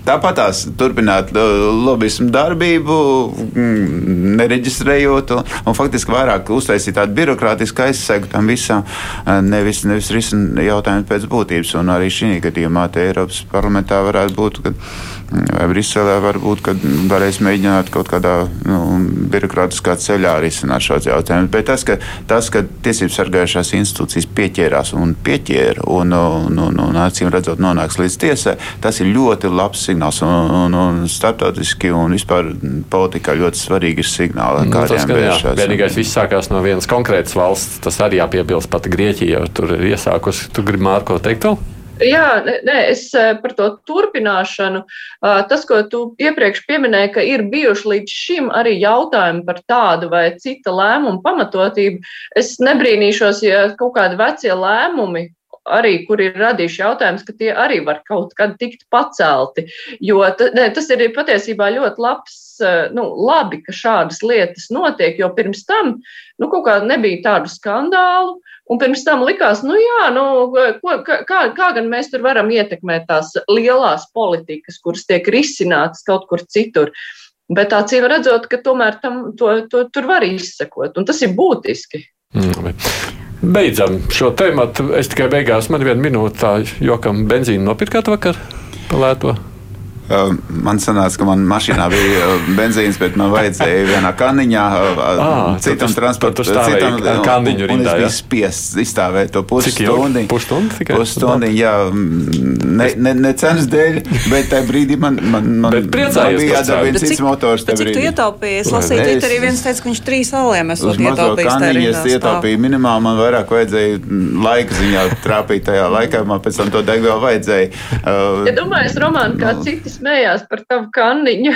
Tāpat tās turpināt lobbyismu darbību, mm, nereģistrējot, un, un faktiski vairāk uztaisīt tādu birokrātisku aizsegu tam visam, nevis, nevis risināt jautājumu pēc būtības. Un arī šī gadījumā Eiropas parlamentā varētu būt. Kad, vai Briselē varbūt varēs mēģināt kaut kādā nu, birokrātiskā ceļā risināt šādus jautājumus. Bet tas, ka, tas, ka tiesību sargājušās institūcijas pieķērās un pieķēra un, un, un, un acīm redzot nonāks līdz tiesai, tas ir ļoti labs signāls un, un, un starptautiski un vispār politikā ļoti svarīgi ir signāli, nu, kādiem vēršās. Vienīgais viss sākās no vienas konkrētas valsts, tas arī jāpiebilst pat Grieķija, jo tur ir iesākusi. Tu gribi Mārko teikt to? Jā, nē, es eh, par to turpināšanu. Tas, ko tu iepriekš pieminēji, ka ir bijuši līdz šim arī jautājumi par tādu vai citu lēmumu pamatotību, es nebrīnīšos, ja kaut kādi vecie lēmumi arī, kur ir radījuši jautājums, ka tie arī var kaut kad tikt pacelti. Jo ne, tas ir patiesībā ļoti labs, nu, labi, ka šādas lietas notiek, jo pirms tam, nu, kaut kā nebija tādu skandālu. Un pirms tam likās, nu jā, nu, ko, kā, kā gan mēs tur varam ietekmēt tās lielās politikas, kuras tiek risinātas kaut kur citur. Bet acīm redzot, ka tomēr tam, to, to, tur var izsekot, un tas ir būtiski. Mm, beidzam šo tēmu. Es tikai beigās man vienu minūti tā jokam benzīnu nopirkāt vakar palēto. Man sanāca, ka manā mašīnā bija benzīns, bet man vajadzēja vienā kanniņā, ah, citam transportam, citam kanniņu rindā. Es biju spiests izstāvēt to pusstundi. Pusstundu tikai? Pusstundi, jā, ne, ne, ne cenas dēļ, bet tajā brīdī man, man, man, man bija jādara viens cits motors. Cik tu ietaupīji? Es lasīju, ka arī viens teica, ka viņš trīs aliem esot ietaupījis. Kanniņu es ietaupīju minimāli, man vairāk vajadzēja laika ziņā trāpīt tajā laikā, man pēc tam to degvielu vajadzēja. Ja domāju, Roman, kā citas smējās par tavu kanniņu.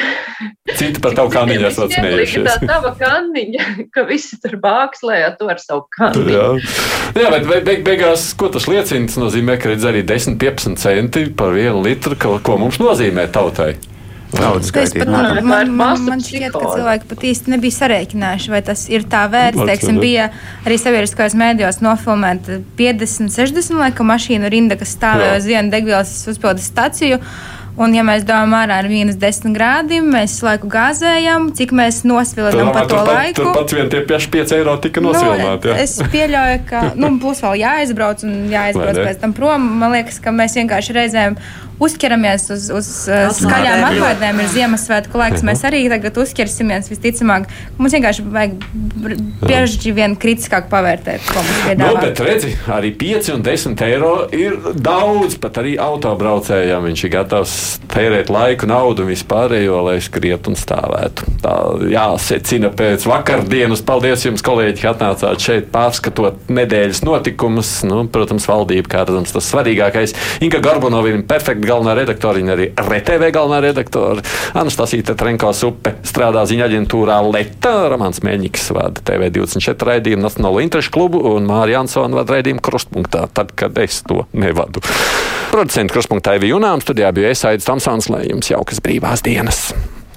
Citi par tavu kanniņu esat smējušies. Tā tava kanniņa, ka visi tur bākslējā to ar savu kanniņu. Jā, Jā bet beig, beigās, ko tas liecina? Tas nozīmē, ka redz arī 10-15 centi par vienu litru, ko mums nozīmē tautai. Naudas skaitīt. Man, man, man, man šķiet, ka cilvēki pat īsti nebija sarēķinājuši, vai tas ir tā vērts. Teiksim, bija arī sabiedriskajos mēdījos nofilmēta 50, 60 laika mašīnu rinda, kas stāvēja uz vienu degvielas uzpildes staciju. Un, ja mēs domājam, ārā ar mīnus 10 grādiem, mēs visu laiku gāzējam, cik mēs nosvilinām par to turpat, laiku. Turpat vien tie 5 eiro tika nosvilināti. Nu, es pieļauju, ka nu, būs vēl jāizbrauc un jāizbrauc pēc tam prom. Man liekas, ka mēs vienkārši reizēm uzķeramies uz, uz uh, skaļām atklātnēm, ir Ziemassvētku laiks. Mēs arī tagad uzķersimies visticamāk. Mums vienkārši vajag bieži vien kritiskāk pavērtēt, ko mums piedāvā. Nu, bet redzi, arī 5 un 10 eiro ir daudz, pat arī autobraucējiem viņš ir gatavs tērēt laiku, naudu un vispārējo, lai skrietu un stāvētu. Tā jāsecina pēc vakardienas. Paldies jums, kolēģi, ka atnācāt šeit pārskatot nedēļas notikumus. Nu, protams, valdība, kā redzams, tas svarīgākais. Inga Garbonova ir perfekta galvenā redaktore, viņa arī RTV galvenā redaktore. Anastasija Trenko Supe strādā ziņa aģentūrā Leta, Ramāns Mēņiks vada TV24 raidījumu Nacionālo interešu klubu un Mārija Ansona vada raidījumu Krustpunktā, tad, kad es to nevadu. Producents Krustpunktā ir Junām, studijā bija Esaidis Tamsons, lai jums jaukas brīvās dienas!